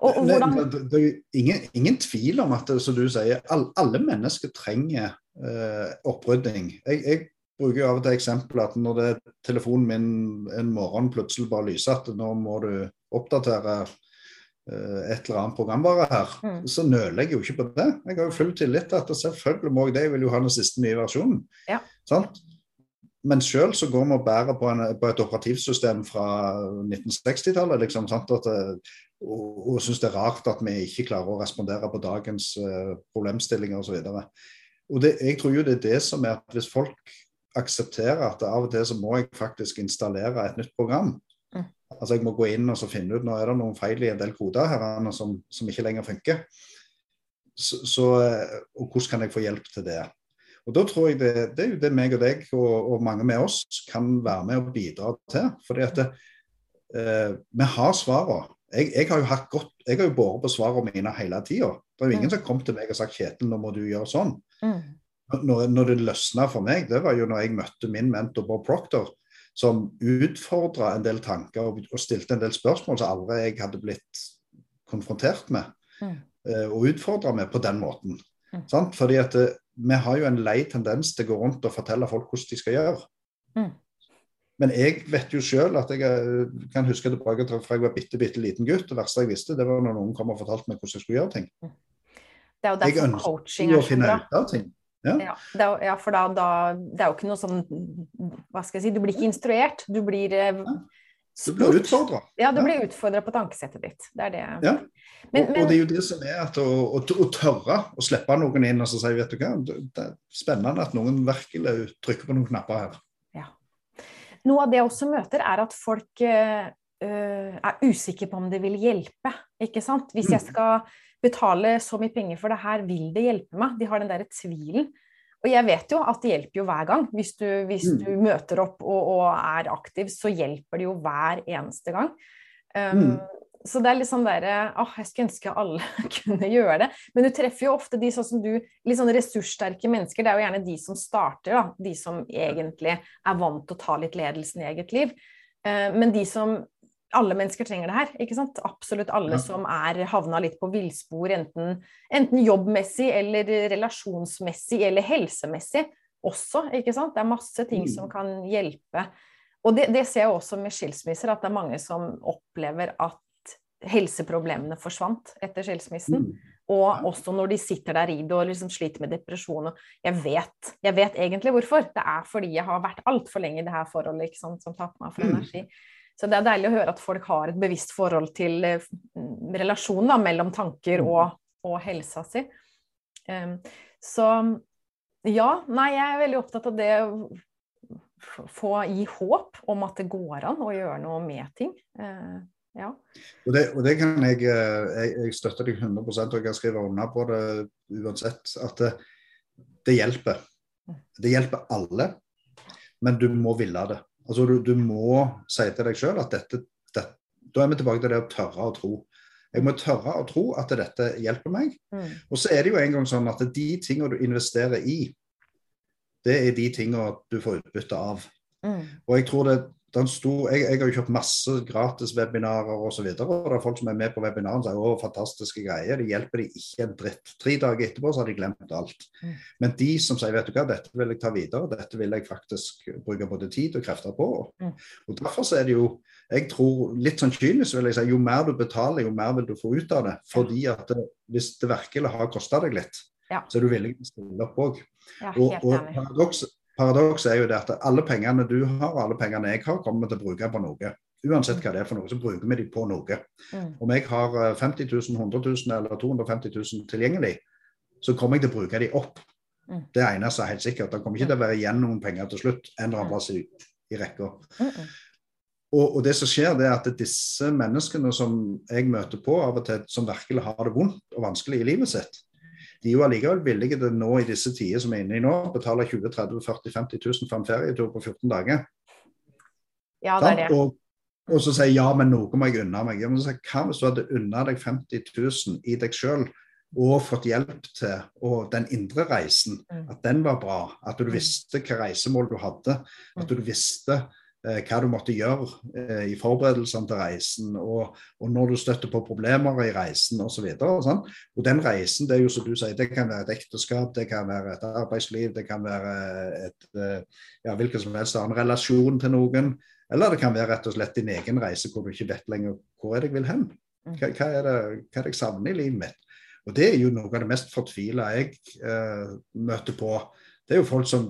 Og, og hvordan... det, det, er ingen, ingen, tvil om at som du sier, alle, alle mennesker trenger uh, opprydding. Jeg, jeg, bruker jo av og til eksempel at når det, telefonen min en morgen plutselig bare lyser at nå må du oppdatere Eh, et eller annet programvare her, mm. så nøler jeg jo ikke på det. Jeg har jo full tillit til at selvfølgelig må jeg det, jeg vil jo ha den siste nye versjonen. Ja. Sant? Men sjøl så går vi og bærer på, en, på, et operativsystem fra 1960-tallet, liksom, og, og syns det er rart at vi ikke klarer å respondere på dagens uh, problemstillinger osv. Og det, jeg tror jo det er det som er at hvis folk aksepterer at av og til så må jeg faktisk installere et nytt program, Altså Jeg må gå inn og så finne ut nå er det noen feil i en del koder her som, som ikke lenger funker. Så, så, og hvordan kan jeg få hjelp til det? Og Da tror jeg det, det er jo det meg og deg og, og, mange med oss kan være med og bidra til. fordi at det, eh, vi har svarene. Jeg, jeg, har jo hatt godt, jeg har jo båret på svarene mine hele tida. Det er jo ingen mm. som kom til meg og sagt Kjetil, nå må du gjøre sånn. Mm. Når, når, det løsna for meg, det var jo når jeg møtte min mentor Bob Proctor som utfordra en del tanker og, og, stilte en del spørsmål som aldri jeg hadde blitt konfrontert med. Mm. Uh, og utfordra med på den måten. Mm. Fordi at det, vi har jo en lei tendens til å gå rundt og fortelle folk hvordan de skal gjøre. Mm. Men jeg vet jo sjøl at jeg uh, kan huske tilbake til fra jeg var bitte, bitte liten gutt. Det verste jeg visste, det var når noen kom og fortalte meg hvordan jeg skulle gjøre ting. Mm. Det er jo derfor coaching er så bra. Ja. Ja, det, ja, for da, da, Det er jo ikke noe sånn Hva skal jeg si Du blir ikke instruert. Du blir eh, Du blir utfordra. Ja, du blir utfordra på tankesettet ditt. Det er det. Ja. Men, og, og, det er jo det som er at å, å, å, tørre å slippe noen inn og så si vet du hva, det er spennende at noen virkelig trykker på noen knapper her. Ja. Noe av det jeg også møter, er at folk uh, er usikre på om det vil hjelpe. ikke sant? Hvis jeg mm. skal betale så mye penger for det her, vil det hjelpe meg? De har den derre tvilen. Og jeg vet jo at det hjelper jo hver gang. Hvis du, hvis mm. du møter opp og, og, er aktiv, så hjelper det jo hver eneste gang. Um, mm. Så det er litt sånn derre Åh, jeg skulle ønske alle kunne gjøre det. Men du treffer jo ofte de sånn som du, litt sånn ressurssterke mennesker. Det er jo gjerne de som starter, da. De som egentlig er vant til å ta litt ledelsen i eget liv. Uh, men de som alle mennesker trenger det her. ikke sant? Absolutt alle ja. som er havna litt på villspor, enten, enten, jobbmessig eller relasjonsmessig eller helsemessig også. ikke sant? Det er masse ting mm. som kan hjelpe. Og det, det, ser jeg også med skilsmisser, at det er mange som opplever at helseproblemene forsvant etter skilsmissen. Mm. Og også når de sitter der i det og liksom sliter med depresjon. Jeg vet, jeg vet egentlig hvorfor. Det er fordi jeg har vært altfor lenge i det her forholdet som tapper meg for mm. Så det er deilig å høre at folk har et bevisst forhold til eh, relasjonen da, mellom tanker mm. og, og helsa si. Um, så ja, nei, jeg er veldig opptatt av det å få gi håp om at det går an å gjøre noe med ting. Uh, ja. Og det, og det, kan jeg, eh, jeg, jeg støtter deg 100 og jeg kan skrive under på det uansett. At det, det hjelper. Mm. Det hjelper alle, men du må ville det. Altså, du, du må si til deg sjøl at dette, dette, Da er vi tilbake til det å tørre å tro. Jeg må tørre å tro at dette hjelper meg. Mm. Og så er det jo en gang sånn at de tingene du investerer i, det er de tingene du får utbytte av. Mm. Og jeg tror det, stor, jeg, jeg, har jo kjøpt masse gratis webinarer osv. Og, så og det er folk som er med på webinaren som sier fantastiske greier. Det hjelper de ikke en dritt. Tre dager etterpå så har de glemt alt. Mm. Men de som sier vet du hva, dette vil jeg ta videre, dette vil jeg faktisk bruke både tid og krefter på. Mm. Og Derfor så er det jo jeg tror litt sånn kynisk vil jeg si, jo mer du betaler, jo mer vil du få ut av det. Fordi at det, hvis det virkelig har kosta deg litt, ja. så er du villig til å stille opp òg. og, og paradoks, Paradokset er jo det at alle pengene du har og alle pengene jeg har, kommer vi til å bruke på noe. Uansett hva det er for noe, så bruker vi de på noe. Mm. Om jeg har 50 000, 100 000 eller 250 000 tilgjengelig, så kommer jeg til å bruke de opp. Mm. Det eneste er helt sikkert. Det kommer ikke til å være igjen noen penger til slutt en eller annen plass i, i rekka. Mm og, og, det som skjer, det er at disse menneskene som jeg møter på av og til, som virkelig har det vondt og vanskelig i livet sitt, de er jo allikevel villige til nå i disse tider som er inne i nå, betale 20 30 40 50 000 for en ferietur på 14 dager. Ja, det er det. Og, Og så sier ja, men noe må jeg unne meg. Ja, men så, Hva hvis du hadde unna deg 50 000 i deg sjøl og fått hjelp til og den indre reisen, Mm. at den var bra? At du visste hva reisemål du hadde? At du visste hva du måtte gjøre eh, i forberedelsene til reisen, og, og når du støtter på problemer i reisen osv. Og, sånn. og den reisen, det er jo som du sier, det kan være et ekteskap, det kan være et arbeidsliv, det kan være et, eh, ja, hvilken som helst annen relasjon til noen. Eller det kan være rett og slett din egen reise hvor du ikke vet lenger hvor er det jeg vil hen. Hva, hva, er, det, hva er det jeg savner i livet mitt? Og Det er jo noe av det mest fortvila jeg eh, møter på. Det er jo folk som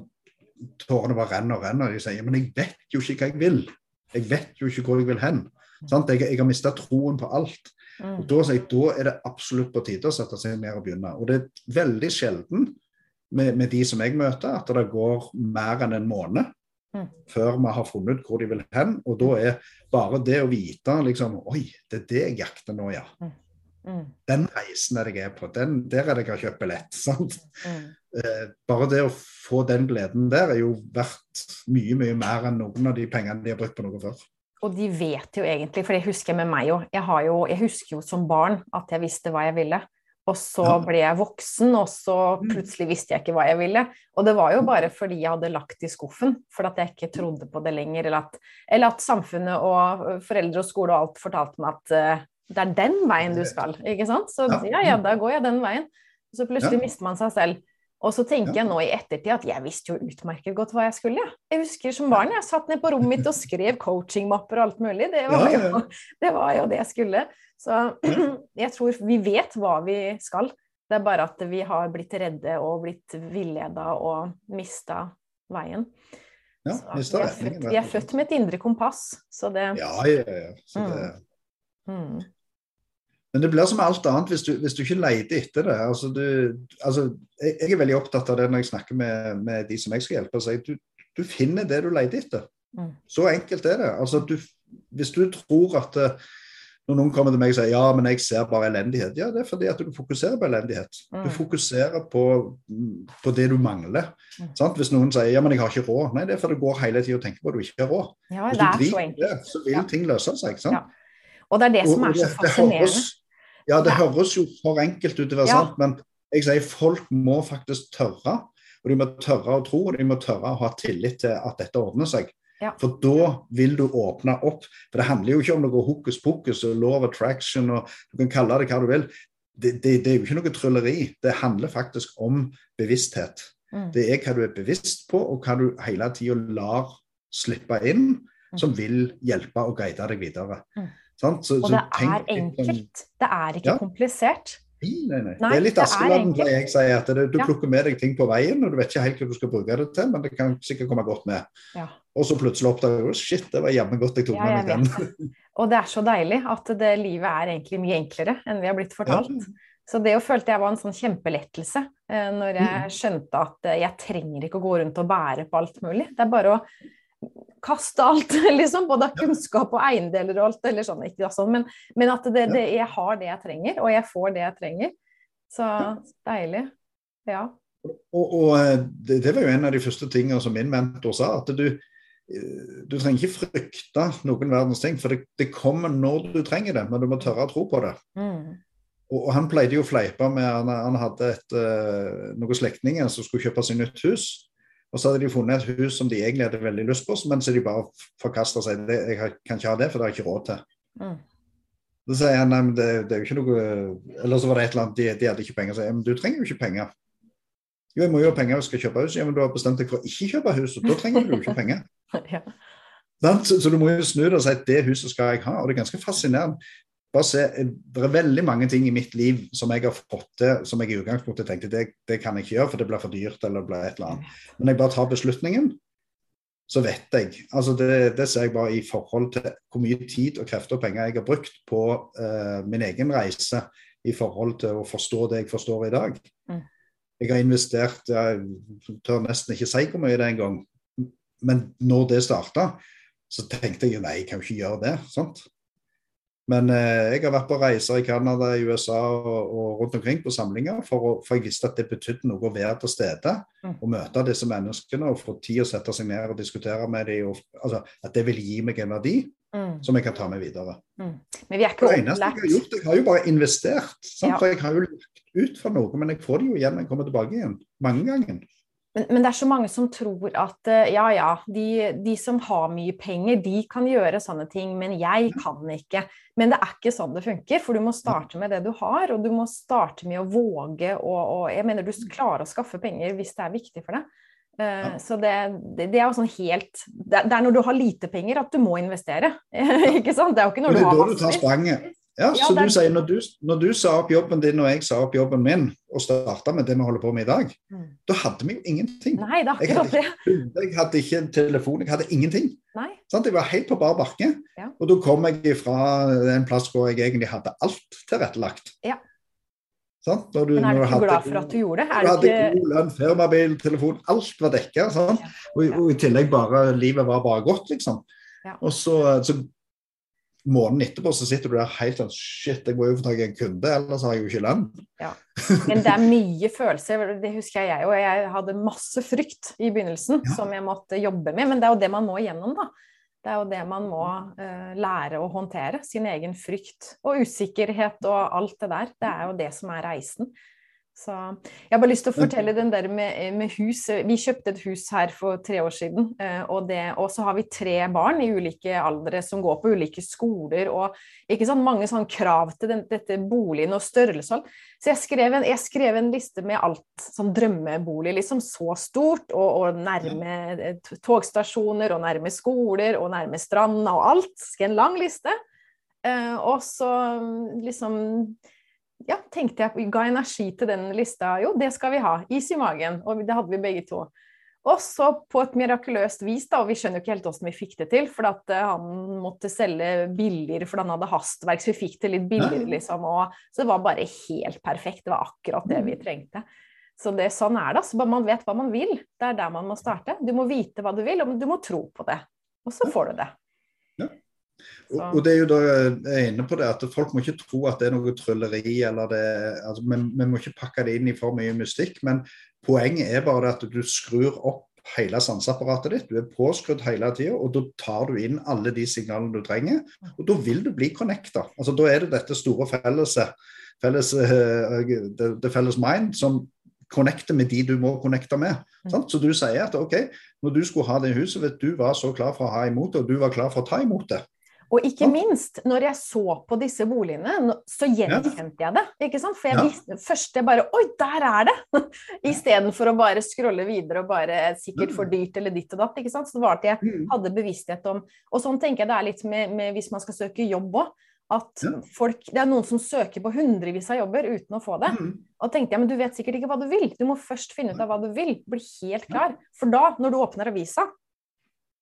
tårene bare renner og renner. De sier men jeg vet jo ikke hva jeg vil. Jeg vet jo ikke hvor jeg vil hen. Sant? Jeg, jeg har mista troen på alt. Mm. Og da, jeg, da er det absolutt på tide å sette seg ned og begynne. Og det er veldig sjelden med, med de som jeg møter, at det går mer enn en måned Mm. før vi har funnet ut hvor de vil hen. Og da er bare det å vite liksom Oi, det er det jeg jakter nå, ja. Mm. Den reisen er jeg er på. Den, der er det jeg har kjøpt billett. sant? Mm. Eh, bare det å få den gleden der er jo verdt mye, mye mer enn noen av de pengene de har brukt på noe før. Og de vet jo egentlig, for det husker jeg med meg jo. Jeg, jo, jeg husker jo som barn at jeg visste hva jeg ville. Og så Ja. ble jeg voksen, og så plutselig visste jeg ikke hva jeg ville. Og det var jo bare fordi jeg hadde lagt i skuffen, for at jeg ikke trodde på det lenger. Eller at, eller at samfunnet og foreldre og skole og alt fortalte meg at eh, det er den veien du skal. ikke sant? Så Ja. ja, ja, da går jeg den veien. Og så plutselig Ja. mister man seg selv. Og så tenker Ja. jeg nå i ettertid at jeg visste jo utmerket godt hva jeg skulle. ja. Jeg husker som barn jeg satt ned på rommet mitt og skrev coachingmapper og alt mulig. Det var, jo, det var jo det jeg skulle. Så jeg tror vi vet hva vi skal. Det er bare at vi har blitt redde og blitt villeda og mista veien. Ja, Så mistet vi, er født, med et indre kompass, så det Ja, ja, ja. Så det, mm. Men det blir som alt annet hvis du, hvis du ikke leter etter det. Altså, du, altså, jeg, jeg er veldig opptatt av det når jeg snakker med, med de som jeg skal hjelpe. sier, Du, du finner det du leter etter. Mm. Så enkelt er det. Altså, du, hvis du tror at eh, når noen kommer til meg og sier ja, men jeg ser bare elendighet, ja, det er fordi at du fokuserer på elendighet. Du Mm. fokuserer på, på det du mangler. Mm. Sant? Hvis noen sier ja, men jeg har ikke råd, nei, det er fordi du går hele tida og tenker på at du ikke har råd. Ja, Hvis du er så driter i det, så vil Ja. ting løse seg. sant? Ja. Og det er det som er så det- det fascinerende. høres- Ja, det høres jo for enkelt ut til å være Ja. sant, men jeg sier folk må faktisk tørre. Og de må tørre å tro, og de må tørre å ha tillit til at dette ordner seg. Ja. For da vil du åpne opp. For det handler jo ikke om noe hokus pokus og law of attraction, og du kan kalle det hva du vil. Det, det, det er jo ikke noe trylleri. Det handler faktisk om bevissthet. Mm. Det er hva du er bevisst på, og hva du hele tida lar slippe inn, som vil hjelpe og guide deg videre. Mm. Sant? Så, Og så det er enkelt. litt sånn-. Det er ikke Ja. komplisert. Nei, nei, nei. Det er litt Askeladden, pleier jeg sier. At det, du Ja. plukker med deg ting på veien, og du vet ikke helt hva du skal bruke det til, men det kan sikkert komme godt med. Ja. Og så plutselig oppdager du shit, det var jammen godt jeg tok Ja, med meg den. Og det er så deilig at det livet er egentlig mye enklere enn vi har blitt fortalt. Så det jo følte jeg var en sånn kjempelettelse eh, når jeg Mm. skjønte at jeg trenger ikke å gå rundt og bære på alt mulig. Det er bare å kaste alt, liksom. Både av kunnskap og eiendeler og alt, eller sånn. Ikke sånn, men, men at det, det, jeg har det jeg trenger, og jeg får det jeg trenger. Så deilig. Ja. Og, og eh, det, det var jo en av de første tingene som min mentor sa, at du, eh, du trenger ikke frykte noen verdens ting, for det, det kommer når du trenger det, men du må tørre å tro på det. Mm. Og, og han pleide jo å fleipe med Han, han hadde et, eh, noen slektninger som skulle kjøpe seg nytt hus. Og så hadde de funnet et hus som de egentlig hadde veldig lyst på, men så de bare forkasta seg. Det, jeg kan ikke ha det, for det har jeg ikke råd til. Mm. Så sier han nei, men det, det er jo ikke noe Eller så var det et eller annet, de, de hadde ikke penger. Så jeg, men du trenger jo ikke penger. Jo, jeg må jo ha penger hvis jeg skal kjøpe hus. Ja, men du har bestemt deg for å ikke kjøpe hus, og da trenger du jo ikke penger. Ja. Så, så du må jo snu deg og si at det huset skal jeg ha. Og det er ganske fascinerende. Bare se, Det er veldig mange ting i mitt liv som jeg har fått til, som jeg i utgangspunktet tenkte det, det kan jeg ikke gjøre, for det blir for dyrt eller det blir et eller annet. Men jeg bare tar beslutningen, så vet jeg. altså Det, det ser jeg bare i forhold til hvor mye tid og krefter og penger jeg har brukt på uh, min egen reise i forhold til å forstå det jeg forstår i dag. Mm. Jeg har investert Jeg tør nesten ikke si hvor mye det er engang. Men når det starta, så tenkte jeg nei, jeg kan jo ikke gjøre det. sant? Men eh, jeg har vært på reiser i Canada, i USA og, og rundt omkring på samlinger, for, å, for jeg visste at det betydde noe å være til stede Mm. og møte disse menneskene og få tid å sette seg ned og diskutere med dem. Og, altså, at det vil gi meg en verdi. mm. som jeg kan ta med videre. Mm. Men vi er ikke det eneste jeg har gjort, jeg har jo bare investert. Ja. For jeg har jo lagt ut for noe, men jeg får det jo igjen når jeg kommer tilbake igjen. Mange ganger. Men, men, det er så mange som tror at eh, ja, ja, de, de, som har mye penger, de kan gjøre sånne ting, men jeg kan ikke. Men det er ikke sånn det funker, for du må starte med det du har, og du må starte med å våge og, og Jeg mener du klarer å skaffe penger hvis det er viktig for deg. Uh, Så det, det, det, er jo sånn helt det, det, er når du har lite penger at du må investere. ikke sant? Det er jo ikke når du har masse. Det er da du tar spranget. Ja, ja så du sier når du, når du, sa opp jobben din og jeg sa opp jobben min, og starta med det vi holder på med i dag, mm. da hadde vi jo ingenting. Nei, det jeg, hadde ikke, Jeg hadde ikke telefon, jeg hadde ingenting. Nei. Sant? Jeg var helt på bar bakke. Ja. Og da kom jeg fra en plass hvor jeg egentlig hadde alt tilrettelagt. Ja. Sant? Du, Men er du ikke glad for at du gjorde det? Er du hadde ikke... god lønn, firmabil, telefon, alt var dekka. Og, og, i tillegg bare livet var bare godt, liksom. Og så, så måneden etterpå så sitter du der helt sånn Shit, jeg må jo få tak i en kunde, ellers har jeg jo ikke lønn. Ja. Men det er mye følelser, det husker jeg og jeg hadde masse frykt i begynnelsen ja. som jeg måtte jobbe med. Men det er jo det man må igjennom, da. Det er jo det man må uh, lære å håndtere. Sin egen frykt og usikkerhet og alt det der. Det er jo det som er reisen. Så jeg har bare lyst til å fortelle den der med, med, hus. Vi kjøpte et hus her for tre år siden. Eh, og, det, og så har vi tre barn i ulike aldre som går på ulike skoler. Og ikke sant, mange sånn krav til den, dette boligen og størrelse. Så jeg skrev, en, jeg skrev, en, liste med alt sånn drømmebolig. Liksom så stort. Og, og nærme togstasjoner og nærme skoler og nærme stranda og alt. Skrev en lang liste. Eh, og så liksom ja, tenkte jeg, ga energi til den lista. Jo, det skal vi ha. Is i magen. Og det hadde vi begge to. Og så på et mirakuløst vis, da, og vi skjønner jo ikke helt hvordan vi fikk det til, for at uh, han måtte selge billigere fordi han hadde hastverk, så vi fikk det litt billigere, liksom. Og, så det var bare helt perfekt. Det var akkurat det vi trengte. Så det, sånn er det. Så bare man vet hva man vil. Det er der man må starte. Du må vite hva du vil, og du må tro på det. Og så får du det. Og, og, det er jo da jeg er inne på det at Folk må ikke tro at det er noe trylleri. eller det, altså, Vi, vi må ikke pakke det inn i for mye mystikk. Men poenget er bare at du skrur opp hele sanseapparatet ditt. Du er påskrudd hele tida, og da tar du inn alle de signalene du trenger. Og da vil du bli connecta. Altså, da er det dette store felleset, felles, uh, det, det, felles mind, som connecte med de du må connecte med. Sant? Så du sier at OK, når du skulle ha det huset, vet du var så klar for å ha imot det, og du var klar for å ta imot det. Og ikke minst, når jeg så på disse boligene, så gjenkjente jeg det. ikke sant? For jeg visste først jeg bare Oi, der er det! Istedenfor å bare scrolle videre og bare sikkert for dyrt eller ditt og datt. ikke sant? Så det var at jeg mm. hadde bevissthet om Og sånn tenker jeg det er litt med, med hvis man skal søke jobb òg. At folk, Det er noen som søker på hundrevis av jobber uten å få det. Og Og tenkte jeg, men du vet sikkert ikke hva du vil. Du må først finne ut av hva du vil. Bli helt klar. For da, når du åpner avisa,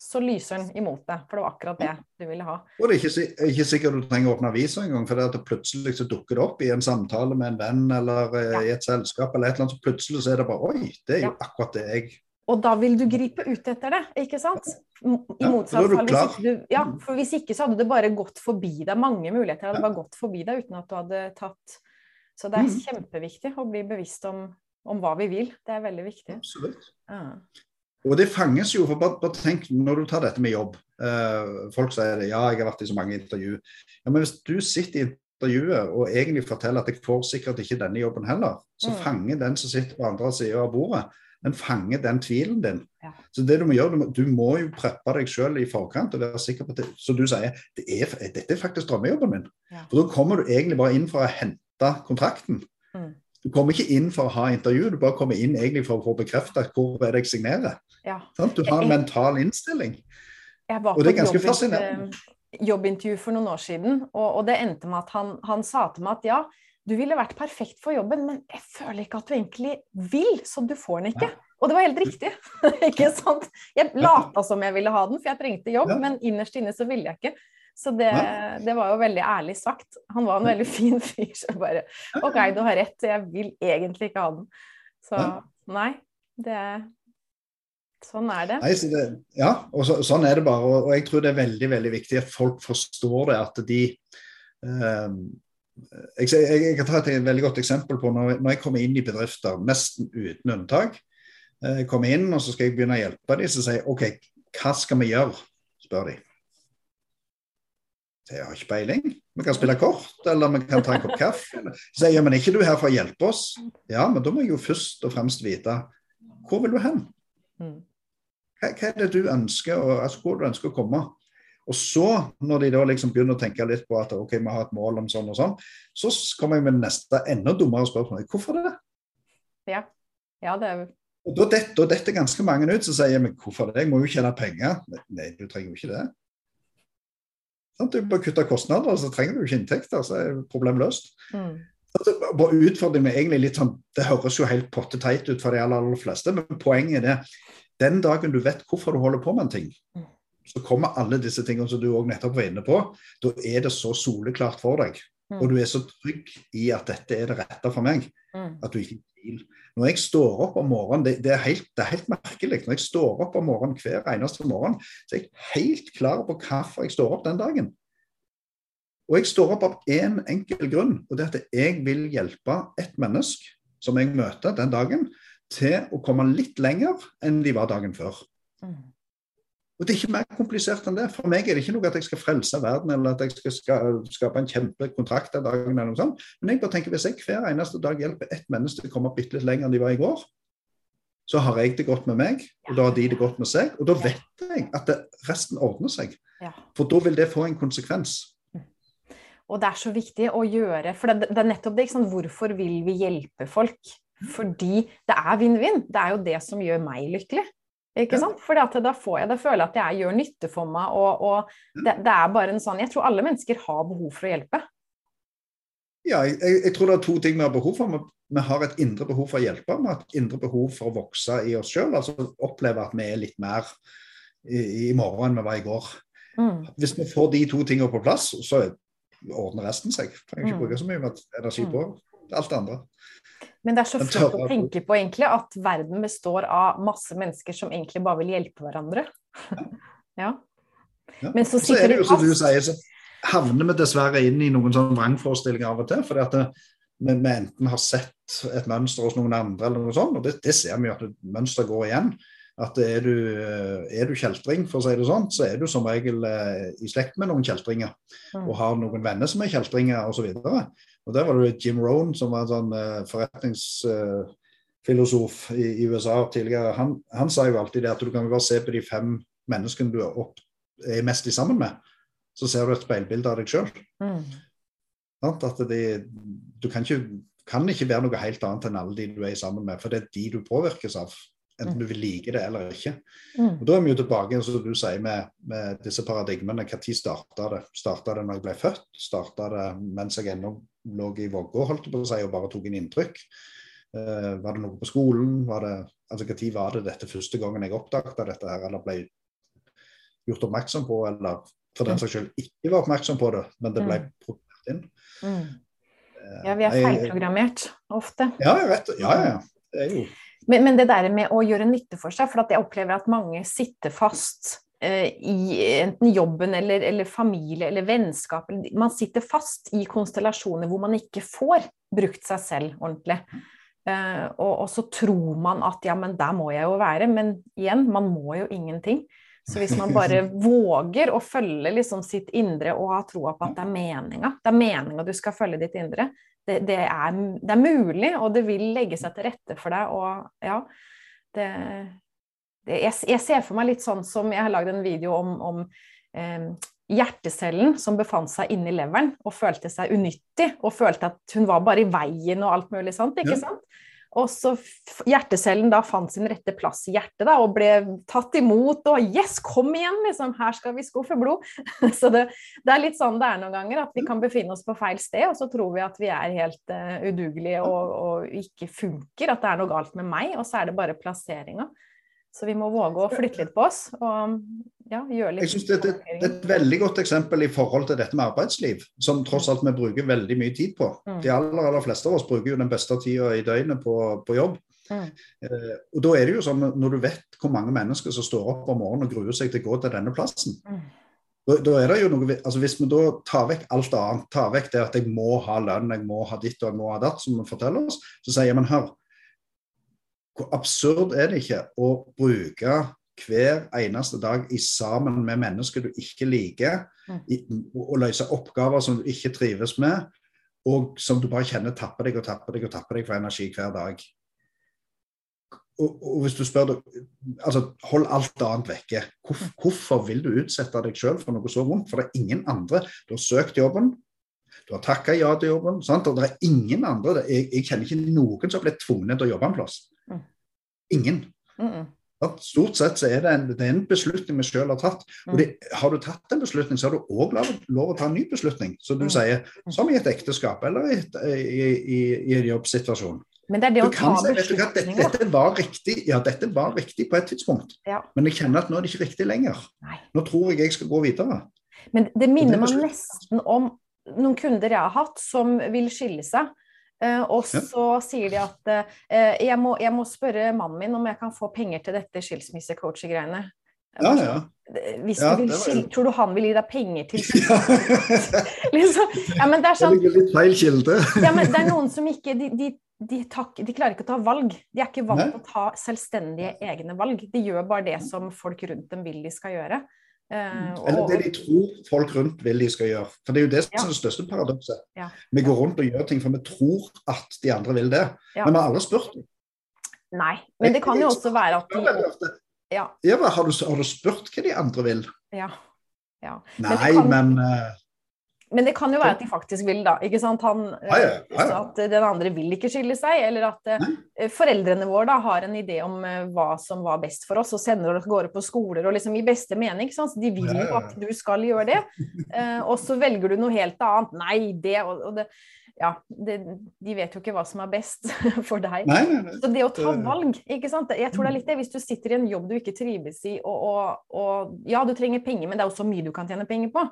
så lyser den imot deg. For det var akkurat det du ville ha. Og det er ikke, ikke sikkert du trenger å åpne avisa engang, for det at det plutselig så dukker det opp i en samtale med en venn eller eh, ja. i et selskap eller et eller annet, så plutselig så er det bare Oi, det er jo ja. akkurat det jeg og da vil du gripe ut etter det, ikke sant? I motsatt fall. er du, ja, for hvis ikke så hadde det bare gått forbi deg. Mange muligheter hadde bare gått forbi deg uten at du hadde tatt Så det er mm. kjempeviktig å bli bevisst om, om, hva vi vil. Det er veldig viktig. Absolutt. Ja. Og det fanges jo, for bare, bare, tenk når du tar dette med jobb. Uh, folk sier det, ja, jeg har vært i så mange intervju. Ja, Men hvis du sitter i intervjuet og egentlig forteller at jeg får sikkert ikke denne jobben heller, så mm. fanger den som sitter på andre siden av bordet, den fanger den tvilen din. Ja. Så det du må gjøre, du må, du må jo preppe deg sjøl i forkant og være sikker på at det, Så du sier det er, dette er faktisk drømmejobben min. Ja. For da kommer du egentlig bare inn for å hente kontrakten. Mm. Du kommer ikke inn for å ha intervju, du bare kommer inn egentlig for å få bekreftet hvor er det jeg signerer. Ja. Du har en mental innstilling. og det er ganske fascinerende. Jobbintervju for noen år siden, og, og det endte med at han, han, sa til meg at ja, du ville vært perfekt for jobben, men jeg føler ikke at du egentlig vil, så du får den ikke. Ja. Og det var helt riktig. ikke sant? Jeg lata som jeg ville ha den, for jeg trengte jobb, ja. men innerst inne så ville jeg ikke. Så det, det, var jo veldig ærlig sagt. Han var en veldig fin fyr. Så bare OK, du har rett, jeg vil egentlig ikke ha den. Så nei, det Sånn er det. Nei, det ja, og så, sånn er det bare. Og, og, jeg tror det er veldig veldig viktig at folk forstår det. At de eh, jeg, jeg, jeg, kan ta et veldig godt eksempel på når, når jeg kommer inn i bedrifter, nesten uten unntak. Eh, jeg kommer inn og så skal jeg begynne å hjelpe dem, så sier jeg OK, hva skal vi gjøre? spør de. Så jeg har ikke peiling. Vi kan spille kort, eller vi kan ta en kopp kaffe. Så sier jeg, men er ikke du her for å hjelpe oss? Ja, men da må jeg jo først og fremst vite hvor vil du hen? Mm. Hva, hva er det du ønsker, og, altså, hvor du ønsker å komme? Og så, når de da liksom begynner å tenke litt på at ok, vi har et mål om sånn og sånn, så kommer jeg med neste enda dummere spørsmål. Hvorfor det? Ja. ja, det er Og da detter, da ganske mange ut som sier men hvorfor det? Jeg må jo tjene penger. Nei, du trenger jo ikke det. Sånn, Du bare kutter kostnader, så trenger du ikke inntekter, så er problemet løst. mm. Altså, bare utfordringen er egentlig litt sånn, Det høres jo helt potteteit ut for de aller, aller fleste, men poenget er det. Den dagen du vet hvorfor du holder på med en ting, Mm. så kommer alle disse tingene som du òg nettopp var inne på. Da er det så soleklart for deg. Mm. Og du er så trygg i at dette er det rette for meg, Mm. at du ikke tvil. Når jeg står opp om morgenen, det, det, er helt, det er helt merkelig. Når jeg står opp om morgenen hver eneste morgen, så er jeg helt klar på hvorfor jeg står opp den dagen. Og jeg står opp av én en enkel grunn, og det er at jeg vil hjelpe et menneske som jeg møter den dagen, til å komme litt lenger enn de var dagen før. Mm. Og Det er ikke mer komplisert enn det. For meg er det ikke noe at jeg skal frelse verden eller at jeg skal skape en kjempekontrakt av dagen. eller noe sånt. Men jeg bare tenker hvis jeg hver eneste dag hjelper ett menneske til å komme bitte litt lenger enn de var i går, så har jeg det godt med meg, og da har de det godt med seg. Og da vet jeg at det, resten ordner seg. Ja. For da vil det få en konsekvens. Og det er så viktig å gjøre, for det, det er nettopp det. Hvorfor vil vi hjelpe folk? Fordi det er vinn-vinn. Det er jo det som gjør meg lykkelig. Ikke sant? Fordi at da får jeg det, føler at jeg gjør nytte for meg. Og, og det, det er bare en sånn Jeg tror alle mennesker har behov for å hjelpe. Ja, jeg, jeg tror det er to ting vi har behov for. Vi, vi har et indre behov for å hjelpe. Vi har et indre behov for å vokse i oss sjøl. Altså oppleve at vi er litt mer i, i morgen enn vi var i går. Mm. Hvis vi får de to tingene på plass, så ordner resten seg. Trenger ikke Mm. bruke så mye energi på alt det andre. Men det er så flott å tenke på egentlig at verden består av masse mennesker som egentlig bare vil hjelpe hverandre. Ja. Ja. Men så Så er det jo som du sier, så havner vi dessverre inn i noen sånne vrangforestillinger av og til. fordi at det, vi, vi enten har sett et mønster hos noen andre, eller noe sånt, og det, det ser vi jo at mønsteret går igjen. At er du, er du kjeltring, for å si det sånn, så er du som regel eh, i slekt med noen kjeltringer. Mm. Og har noen venner som er kjeltringer osv. Og, og der var det Jim Rohn, som var en sånn eh, forretningsfilosof i, i USA tidligere. Han, han sa jo alltid det at du kan bare se på de fem menneskene du er, opp, er mest i sammen med, så ser du et speilbilde av deg sjøl. Mm. At det, du kan ikke, kan ikke være noe helt annet enn alle de du er sammen med, for det er de du påvirkes av. Enten du vil like det eller ikke. Mm. Og Da er vi jo tilbake som du sier, med, med disse paradigmene. Når starta det? Starta det når jeg ble født? Starta det mens jeg ennå lå i vogga holdt på å si, og bare tok inn inntrykk? Uh, var det noe på skolen? Var det, altså Når var det dette første gangen jeg oppdaga dette her, eller ble gjort oppmerksom på, eller for den saks skyld ikke var oppmerksom på det, men det ble Mm. programmert inn? Mm. Eh, Ja, vi er feilprogrammert ofte. Ja, rett. vet, ja, ja. Det er jo Men, men det der med å gjøre nytte for seg, for at jeg opplever at mange sitter fast eh, i enten jobben eller, eller familie eller vennskap. Man sitter fast i konstellasjoner hvor man ikke får brukt seg selv ordentlig. Eh, og, og så tror man at ja, men der må jeg jo være. Men igjen, man må jo ingenting. Så hvis man bare våger å følge liksom sitt indre og ha troa på at det er meninga, det er meninga du skal følge ditt indre, det, det, er, det er mulig, og det vil legge seg til rette for deg. Og ja, det, det jeg, jeg ser for meg litt sånn som Jeg har lagd en video om, om eh, hjertecellen som befant seg inni leveren og følte seg unyttig, og følte at hun var bare i veien og alt mulig sånt. ikke Ja. sant? Og så hjertecellen da fant sin rette plass i hjertet da, og ble tatt imot. Og yes, kom igjen, liksom! Her skal vi skuffe blod. Så det, det er litt sånn det er noen ganger, at vi kan befinne oss på feil sted, og så tror vi at vi er helt uh, udugelige og, og ikke funker, at det er noe galt med meg, og så er det bare plasseringa. Så vi må våge å flytte litt på oss og ja, gjøre litt Jeg synes det, det, det er et veldig godt eksempel i forhold til dette med arbeidsliv, som tross alt vi bruker veldig mye tid på. Mm. De aller, aller fleste av oss bruker jo den beste tida i døgnet på, på jobb. Mm. Eh, og da er det jo sånn, Når du vet hvor mange mennesker som står opp om morgenen og gruer seg til å gå til denne plassen, Mm. da, da er det jo noe, altså Hvis vi da tar vekk alt annet, tar vekk det at jeg må ha lønn, jeg må ha ditt og jeg må ha datt, som vi forteller oss, så sier man hør, hvor absurd er det ikke å bruke hver eneste dag i sammen med mennesker du ikke liker, Mm. i, og løse oppgaver som du ikke trives med, og som du bare kjenner tapper deg og tapper deg og tapper deg for energi hver dag. Og, og hvis du spør altså Hold alt annet vekke. Hvor, hvorfor vil du utsette deg selv for noe så vondt? For det er ingen andre. Du har søkt jobben, du har takka ja til jobben, sant? og det er ingen andre. Jeg, jeg kjenner ikke noen som har blitt tvunget til å jobbe en plass. Mm. Ingen. Mm -mm. Stort sett så er det en, det er en beslutning vi selv har tatt. Og det, har du tatt en beslutning, så har du òg lov, lov å ta en ny beslutning. Som du Mm. sier, som i et ekteskap eller i, i, i, i en jobbsituasjon. Men det er det å ta si beslutninger. dette, dette var riktig ja, dette var riktig på et tidspunkt, Ja. men jeg kjenner at nå er det ikke riktig lenger. Nei. Nå tror jeg jeg skal gå videre. Men det minner meg nesten om noen kunder jeg har hatt som vil skille seg. Eh, og Ja. så sier de at eh, jeg, må, jeg må spørre mannen min om jeg kan få penger til dette skilsmissecoaching-greiene. Ja, ja. Hvis Ja, du vil skille, tror du han vil gi deg penger til liksom, ja, men det er sånn, litt feil kilde. ja, men det er noen som ikke de, de, de, tak, de klarer ikke å ta valg. De er ikke vant til å ta selvstendige egne valg. De gjør bare det som folk rundt dem vil de skal gjøre. Eh, Eller det de tror folk rundt vil de skal gjøre. For Det er jo det som er det største paradokset. Ja. Vi går rundt og gjør ting for vi tror at de andre vil det. Ja. Men vi har aldri spurt. dem. Nei, men det kan jo også være at de. Ja. Eva, har, du, har du spurt hva de andre vil? Ja. ja. Men Nei, kan- men eh, Men det kan jo være at de faktisk vil, da. ikke sant? Han, Ja, ja, ja, ja. At den andre vil ikke skille seg, eller at eh, foreldrene våre da har en idé om eh, hva som var best for oss, og sender oss av gårde på skoler og liksom i beste mening. ikke sant? De vil jo at du skal gjøre det, eh, og så velger du noe helt annet. Nei, det og, og det Ja, det, de vet jo ikke hva som er best for deg. Nei, nei, nei. Så det å ta valg, ikke sant. Jeg tror det er litt det hvis du sitter i en jobb du ikke trives i, og, og, og ja, du trenger penger, men det er også mye du kan tjene penger på.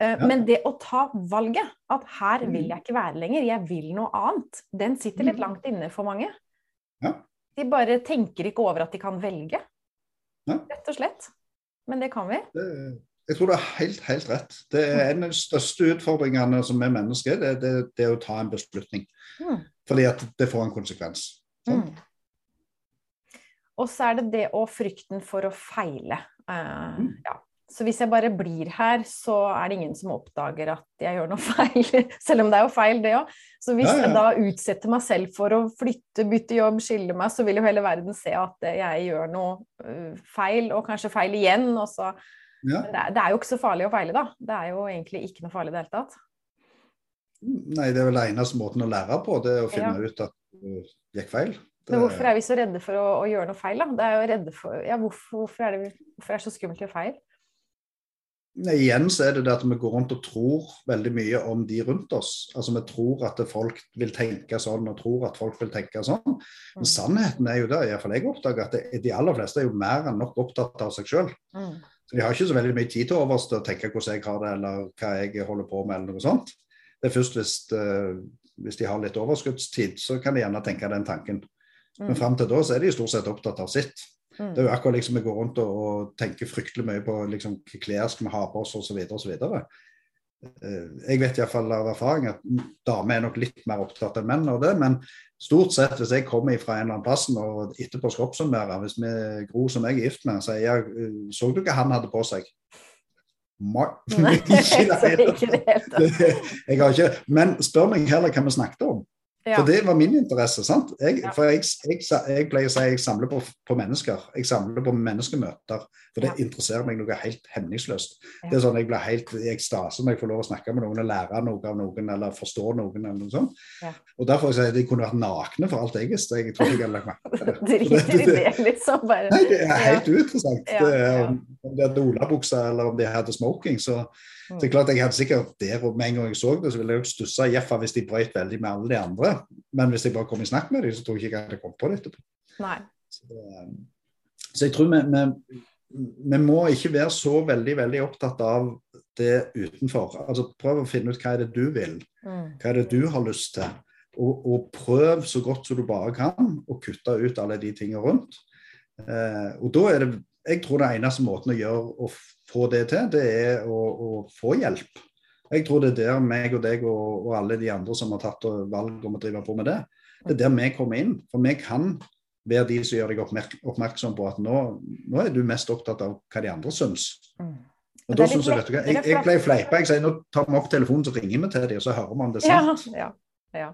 Eh. Men det å ta valget, at her vil Mm. jeg ikke være lenger, jeg vil noe annet, den sitter litt Mm. langt inne for mange. Ja. De bare tenker ikke over at de kan velge, Ja. rett og slett. Men det kan vi. Det, jeg tror du har helt, helt rett. Det er en av de største utfordringene som er mennesker, det, det, det er å ta en beslutning. Mm. Fordi at det får en konsekvens. Mm. Og så er det det og frykten for å feile. Uh, Mm. ja. Så hvis jeg bare blir her, så er det ingen som oppdager at jeg gjør noe feil. Selv om det er jo feil, det òg. Så hvis Ja, ja. jeg da utsetter meg selv for å flytte, bytte jobb, skille meg, så vil jo hele verden se at jeg gjør noe eh, feil, og kanskje feil igjen. Og så Ja. Det er, det er jo ikke så farlig å feile, da. Det er jo egentlig ikke noe farlig i det hele tatt. Nei, det er vel eneste måten å lære på, det å finne ut at det gikk feil. Det, Men hvorfor er vi så redde for å, å gjøre noe feil, da? Det er jo redde for, ja, hvorfor, hvorfor, er det, hvorfor er det så skummelt å gjøre feil? Igjen så er det det at vi går rundt og tror veldig mye om de rundt oss. Altså Vi tror at folk vil tenke sånn, og tror at folk vil tenke sånn. Men Mm. sannheten er jo det, iallfall jeg oppdager, at det, de aller fleste er jo mer enn nok opptatt av seg sjøl. Mm. De har ikke så veldig mye tid til overs til å tenke hvordan jeg har det, eller hva jeg holder på med, eller noe sånt. Det er først hvis, eh, hvis de har litt overskuddstid, så kan de gjerne tenke den tanken. Men Mm. fram til da så er de stort sett opptatt av sitt. Mm. Det er jo akkurat liksom vi går rundt og, og tenker fryktelig mye på liksom, hva klær skal vi ha på oss osv. osv. Jeg vet iallfall av erfaring at damer er nok litt mer opptatt enn menn av det. Men stort sett hvis jeg kommer fra en eller annen plass og etterpå skal oppsummere, hvis vi Gro som jeg er gift med, sier jeg så du hva han hadde på seg? Nei, ikke det helt. Jeg har ikke, men spør meg heller hva vi snakket om. For det var min interesse. sant? Jeg, for jeg, jeg, jeg pleier å si jeg samler på, på mennesker. Jeg samler på menneskemøter. For det interesserer meg noe helt hemningsløst. Det er sånn Jeg blir helt i ekstase når jeg får lov å snakke med noen og lære noe av noen, eller forstå noen. eller noe sånt. Ja. Og Derfor sier jeg at de kunne vært nakne for alt jeg visste. Jeg tror ikke jeg hadde lagt merke til det. Driter i det, liksom. Bare. Nei, det er helt uinteressant. Det om de hadde olabukse eller om de hadde smoking. Så Mm. det er klart jeg hadde sikkert der og med en gang jeg så det, så ville jeg jo stussa Jeffa hvis de brøt veldig med alle de andre. Men hvis jeg bare kom i snakk med dem, så tror jeg ikke jeg hadde kommet på det etterpå. Nei. Så, det, så jeg tror vi, vi, vi må ikke være så veldig, veldig opptatt av det utenfor. Altså Prøv å finne ut hva er det du vil. Mm. Hva er det du har lyst til? Og, og prøv så godt som du bare kan å kutte ut alle de tingene rundt. Eh, og da er det Jeg tror det eneste måten å gjøre å få det til, det er å, å få hjelp. Jeg tror det er der meg og deg og, og alle de andre som har tatt valg om å drive på med det, det er der vi kommer inn. For vi kan være de som gjør deg oppmerk oppmerksom på at nå, nå, er du mest opptatt av hva de andre syns. Mm. Og da synes jeg, vet du hva, jeg, jeg pleier å fleipe. Jeg sier nå tar vi opp telefonen, så ringer vi til dem, og så hører vi om det er sant. Ja, ja, ja.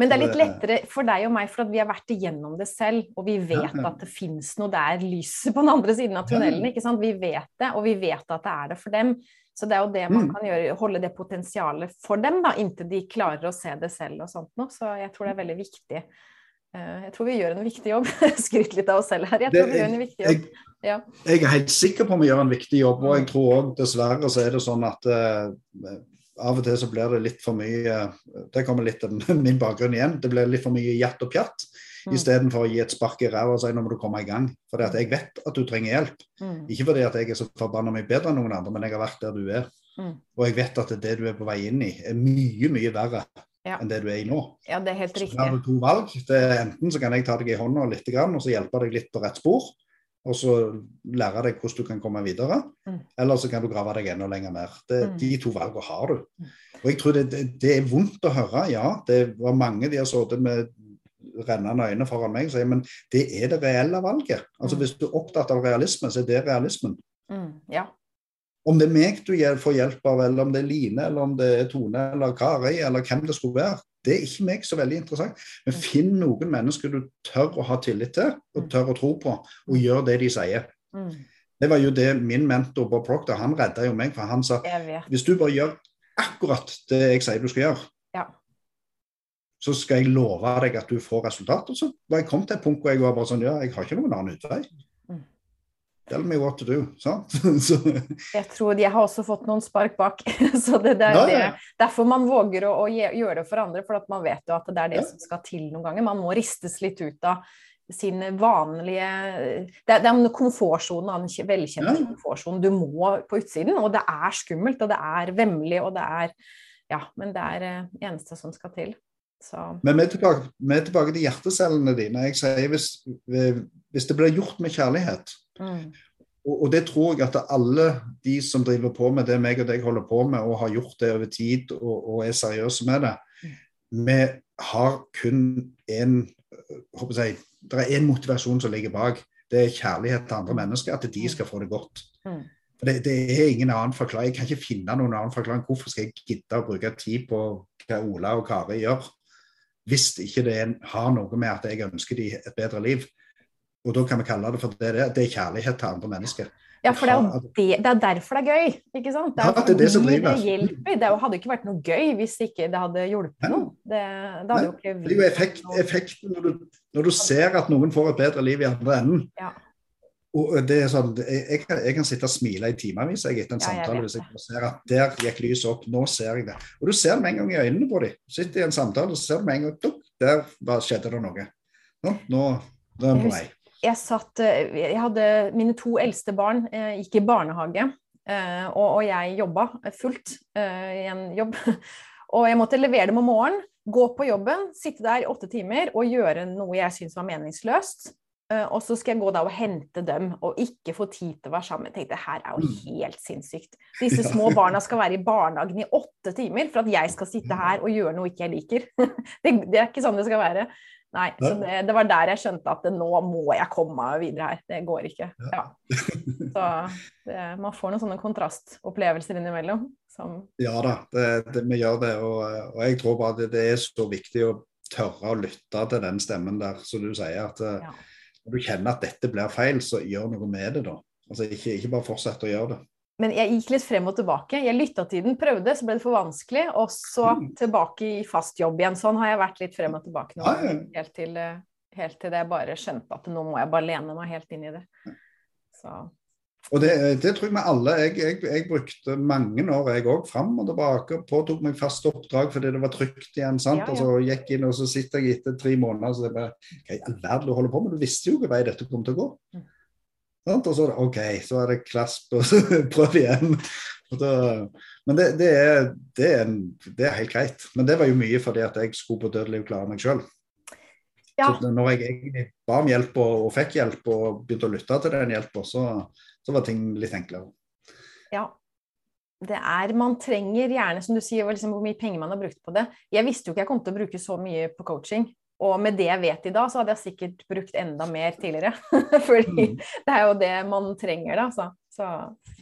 Men det er litt lettere for deg og meg, for at vi har vært igjennom det selv. Og vi vet ja, at det fins noe der, lyset på den andre siden av tunnelen. ikke sant? Vi vet det, og vi vet at det er det for dem. Så det er jo det man mm. kan gjøre, holde det potensialet for dem, da, inntil de klarer å se det selv og sånt noe. Så jeg tror det er veldig viktig. Eh, jeg tror vi gjør en viktig jobb. Skryt litt av oss selv her. Jeg tror det, vi gjør en viktig jobb. Ja. Jeg, er helt sikker på at vi gjør en viktig jobb, og jeg mm. tror òg dessverre så er det sånn at uh, av og til så blir det litt for mye Det kommer litt av min bakgrunn igjen. Det blir litt for mye jatt og pjatt. Mm. Istedenfor å gi et spark i ræva og si nå må du komme i gang. For jeg vet at du trenger hjelp. Mm. Ikke fordi at jeg er så forbanna mye bedre enn noen andre, men jeg har vært der du er. Mm. Og jeg vet at det du er på vei inn i, er mye, mye verre ja. enn det du er i nå. Ja, det er helt riktig. Så har du to valg. Det enten så kan jeg ta deg i hånda litt, og så hjelpe deg litt på rett spor og så lære deg hvordan du kan komme videre. Mm. Eller så kan du grave deg enda lenger mer. Det, mm. De to valgene har du. Mm. Og jeg tror det, det, det, er vondt å høre, ja. Det var mange de har sittet med rennende øyne foran meg og sier men det er det reelle valget. Altså mm. Hvis du er opptatt av realisme, så er det realismen. Mm. Ja. Om det er meg du får hjelp av, eller om det er Line, eller om det er Tone eller Kari, eller hvem det skulle være, det er ikke meg så veldig interessant. Men finn noen mennesker du tør å ha tillit til, og mm. tør å tro på, og mm. gjør det de sier. Mm. Det var jo det min mentor Bob Proctor han redda jo meg, for han sa hvis du bare gjør akkurat det jeg sier du skal gjøre, ja. så skal jeg love deg at du får resultat. Og så var jeg kommet til et punkt hvor jeg var bare sånn Ja, jeg har ikke noen annen utvei. Tell me what to do. Sant? jeg tror jeg har også fått noen spark bak. så det, det er det. derfor man våger å, å, gjøre det for andre, for man vet jo at det er det ja. som skal til noen ganger. Man må ristes litt ut av sin vanlige Det er, det er en komfortsone, en velkjent ja. komfortsone. Du må på utsiden, og det er skummelt, og det er vemmelig, og det er Ja, men det er det eh, eneste som skal til. Så. Men vi er, tilbake, vi er tilbake til hjertecellene dine. Jeg sier hvis, hvis det blir gjort med kjærlighet, Mm. Og, og, det tror jeg at alle de som driver på med det meg og deg holder på med, og har gjort det over tid og, og er seriøse med det, mm. vi har kun én jeg, Det er én motivasjon som ligger bak. Det er kjærlighet til andre mennesker, at de skal få det godt. Mm. Det, det, er ingen annen forklaring. Jeg kan ikke finne noen annen forklaring. Hvorfor skal jeg gidde å bruke tid på hva Ola og Kari gjør, hvis ikke det har noe med at jeg ønsker de et bedre liv og da kan vi kalle det for det det er. Det er kjærlighet til andre mennesker. Ja, for det er, det, det er derfor det er gøy. ikke sant? Det er, ja, det, er det som driver. Det hjelper. Det hadde ikke vært noe gøy hvis ikke det hadde hjulpet noe. Det, det, hadde jo ikke det er jo effekt, effekten når du, når du, ser at noen får et bedre liv i andre enden. Ja. Og det er sånn, jeg, jeg, kan, jeg kan sitte og smile i timevis etter en ja, samtale hvis jeg ser at der gikk lyset opp. Nå ser jeg det. Og du ser det med en gang i øynene på dem. Sitter i en samtale og ser du med en gang dukk, der skjedde det noe. Nå, nå, nå er vi på vei jeg satt eh, Jeg hadde mine to eldste barn eh, gikk i barnehage, eh, og, og jeg jobba fullt i en jobb. Og jeg måtte levere dem om morgenen, gå på jobben, sitte der i åtte timer og gjøre noe jeg syntes var meningsløst. Og så skal jeg gå da og hente dem og ikke få tid til å være sammen. Jeg tenkte her er jo mm. helt sinnssykt. Disse små barna skal være i barnehagen i åtte timer for at jeg skal sitte her og gjøre noe ikke jeg liker. Det, det er ikke sånn det skal være. Nei, så det, det, var der jeg skjønte at nå må jeg komme meg videre her. Det går ikke. Ja. Så det, man får noen sånne kontrastopplevelser innimellom. Som... Ja da, det, vi gjør det. Og, og, jeg tror bare det, er så viktig å tørre å lytte til den stemmen der, som du sier. at eh, ja. Når du kjenner at dette blir feil, så gjør noe med det, da. Altså Ikke, ikke bare fortsett å gjøre det. Men jeg gikk litt frem og tilbake. Jeg lytta til den, prøvde, så ble det for vanskelig. Og så mm. tilbake i fast jobb igjen. Sånn har jeg vært litt frem og tilbake nå. Helt til, eh, helt til det jeg bare skjønte at nå må jeg bare lene meg helt inn i det. Så. Og det, det, tror jeg vi alle. Jeg, jeg, jeg brukte mange år jeg òg, fram og tilbake. Påtok meg fast oppdrag fordi det var trygt igjen. sant? Ja, ja. Og så gikk inn, og så sitter jeg etter tre måneder og så bare Hva i all verden du holder på med? Du visste jo hvilken vei dette kom til å gå. Mm. Og så OK, så er det klasp, og så prøv igjen. Da, men det, det, er, det, er en, det, er, helt greit. Men det var jo mye fordi at jeg skulle på dødelig klare meg sjøl. Ja. Så når jeg egentlig ba om hjelp og, og, fikk hjelp og begynte å lytte til den hjelpa, så, så, var ting litt enklere. Ja. Det er, Man trenger gjerne, som du sier, liksom, hvor mye penger man har brukt på det. Jeg visste jo ikke jeg kom til å bruke så mye på coaching. Og med det jeg vet i dag, så hadde jeg sikkert brukt enda mer tidligere. Fordi mm. det er jo det man trenger, da. Så, så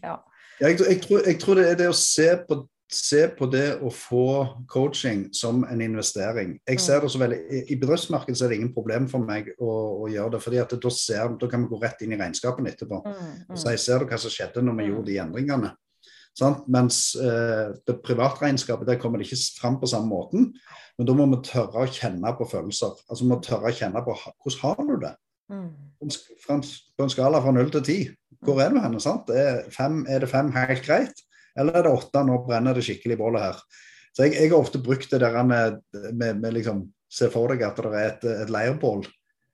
ja. Jeg, jeg, tror, jeg, tror, det er det å se på, se på, det å få coaching som en investering. Jeg ser mm. det så veldig, I bedriftsmarkedet er det ingen problem for meg å, å gjøre det. fordi at da, ser, da, kan vi gå rett inn i regnskapene etterpå. Mm, mm. Så jeg ser hva som skjedde når vi gjorde de endringene. Sant? Mens eh, det privatregnskapet der kommer det ikke fram på samme måten. Men da må vi tørre å kjenne på følelser. Altså vi må tørre å kjenne på hvordan har du det? På en skala fra null til ti, hvor er du hen? Er, er det fem helt greit, eller er det åtte? Nå brenner det skikkelig i bålet her. Så jeg, jeg, har ofte brukt det der med, med, med liksom Se for deg at det er et, et leirbål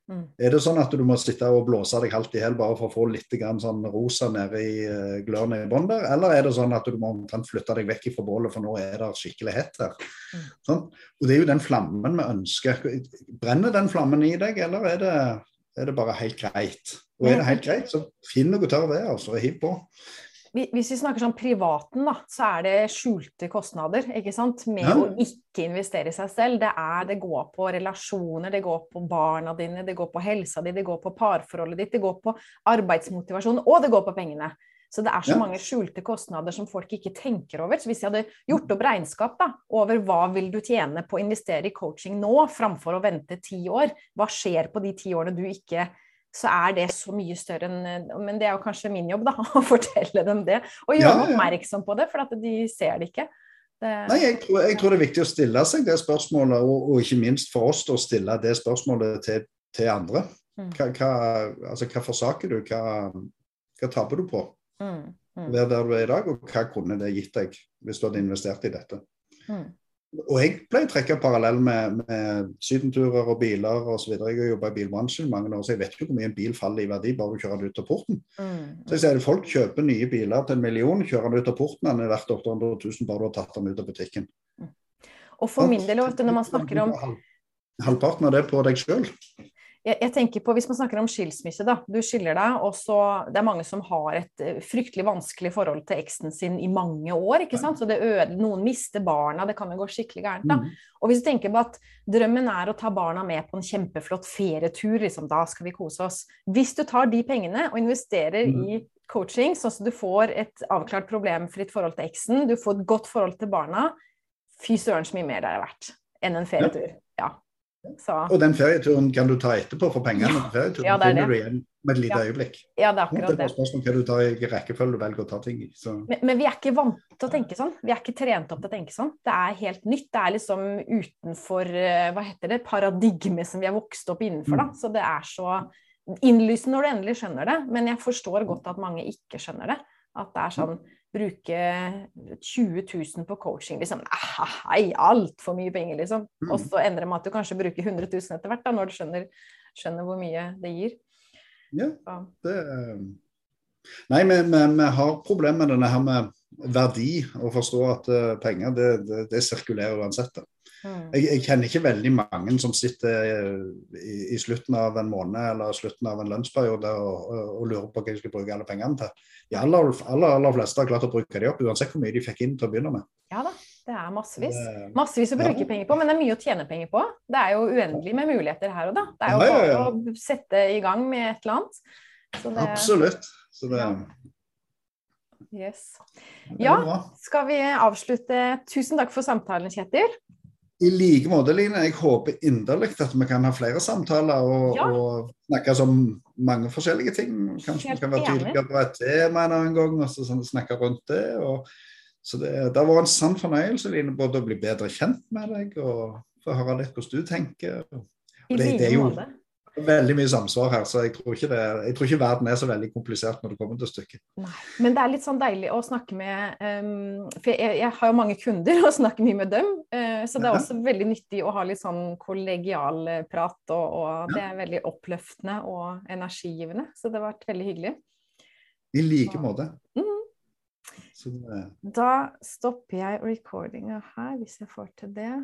Mm. Er det sånn at du må sitte og blåse deg halvt i hjel bare for å få litt sånn rosa nede i uh, glørne i bånn der, eller er det sånn at du må flytte deg vekk fra bålet, for nå er det skikkelig hett her? Mm. Sånn? Og Det er jo den flammen vi ønsker. Brenner den flammen i deg, eller er det, er det bare helt greit? Og er det helt greit, så finn noe tørr ved, altså, og hiv på hvis vi snakker sånn privaten, da, så er det skjulte kostnader ikke sant? med ja. å ikke investere i seg selv. Det, er, det går på relasjoner, det går på barna dine, det går på helsa di, det går på parforholdet ditt, det går på arbeidsmotivasjon, og det går på pengene. Så det er så ja. mange skjulte kostnader som folk ikke tenker over. Så hvis jeg hadde gjort opp regnskap da, over hva vil du tjene på å investere i coaching nå, framfor å vente ti år, hva skjer på de ti årene du ikke så er det så mye større enn Men det er jo kanskje min jobb, da, å fortelle dem det. Og gjøre ja, ja. oppmerksom på det, for at de ser det ikke. Det... Nei, jeg tror, jeg tror, det er viktig å stille seg det spørsmålet, og, og ikke minst for oss å stille det spørsmålet til, til andre. Mm. Hva, hva, altså, hva forsaker du? Hva, hva taper du på? Mm. Mm. Vær der du er i dag, og hva kunne det gitt deg hvis du hadde investert i dette? Mm. Og jeg pleier å trekke parallell med, med sydenturer og biler osv. Jeg har jobba i bilbransjen mange år, så jeg vet ikke hvor mye en bil faller i verdi bare du kjører den ut av porten. Mm. Så jeg sier at Folk kjøper nye biler til en million, kjører den ut av porten, den er verdt 800 000 bare du har tatt den ut av butikken. Mm. Og for min del, når man snakker om Halvparten av det på deg sjøl jeg, jeg, tenker på, Hvis man snakker om skilsmisse, da. Du skiller deg, og så Det er mange som har et eh, fryktelig vanskelig forhold til eksen sin i mange år. ikke sant? Så det øde, Noen mister barna, det kan jo gå skikkelig gærent. da. Mm. Og hvis du tenker på at drømmen er å ta barna med på en kjempeflott ferietur, liksom, da skal vi kose oss. Hvis du tar de pengene og investerer mm. i coaching, sånn at du får et avklart problemfritt forhold til eksen, du får et godt forhold til barna, fy søren så mye mer det er verdt enn en ferietur. Ja. Så. Og den ferieturen kan du ta etterpå for pengene. Ja. Ferieturen ja, finner du igjen med et lite ja. øyeblikk. Ja, det er akkurat det. Det er spørsmål hva du tar i rekkefølge du velger å ta ting i. Men, men, vi er ikke vant til å tenke sånn. Vi er ikke trent opp til å tenke sånn. Det er helt nytt. Det er liksom utenfor eh, hva heter det, paradigmet som vi er vokst opp innenfor. Da. Mm. Så det er så innlysende når du endelig skjønner det. Men jeg forstår godt at mange ikke skjønner det. At det er sånn bruke 20 000 på coaching. Liksom, Hei, altfor mye penger, liksom. Mm. Og så ender det med at du kanskje bruker 100 000 etter hvert, da, når du skjønner, skjønner, hvor mye det gir. Ja, det Nei, vi, vi, vi har problemer med denne her med verdi, og forstå at uh, penger det, det, det, sirkulerer uansett. Mm. Jeg, jeg, kjenner ikke veldig mange som sitter i, i, slutten av en måned eller slutten av en lønnsperiode og, og, og lurer på hva de skal bruke alle pengene til de aller, aller, aller, fleste har klart å bruke de opp, uansett hvor mye de fikk inn til å begynne med. Ja da, det er massevis. Massevis å bruke ja. penger på, men det er mye å tjene penger på. Det er jo uendelig med muligheter her og da. Det er jo bare ja, ja, å sette i gang med et eller annet. Det... Absolutt. Så det... Yes. Ja, skal vi avslutte? Tusen takk for samtalen, Kjetil. I like måte, Line. Jeg håper inderlig at vi kan ha flere samtaler og, ja. og snakke om mange forskjellige ting. Kanskje vi kan være tydeligere på et tema en annen gang og så sånn, snakke rundt det. Og, så det, det har vært en sann fornøyelse Line, både å bli bedre kjent med deg og få høre litt hvordan du tenker. I like det, måte veldig mye samsvar her, så jeg tror, det, jeg tror, ikke verden er så veldig komplisert når det kommer til stykket. Nei, Men det er litt sånn deilig å snakke med um, For jeg, jeg, har jo mange kunder og snakker mye med dem. Uh, så det er også veldig nyttig å ha litt sånn kollegial prat, og, og det er veldig oppløftende og energigivende. Så det har vært veldig hyggelig. I like måte. Mm. Så, uh... Da stopper jeg recordinga her, hvis jeg får til det.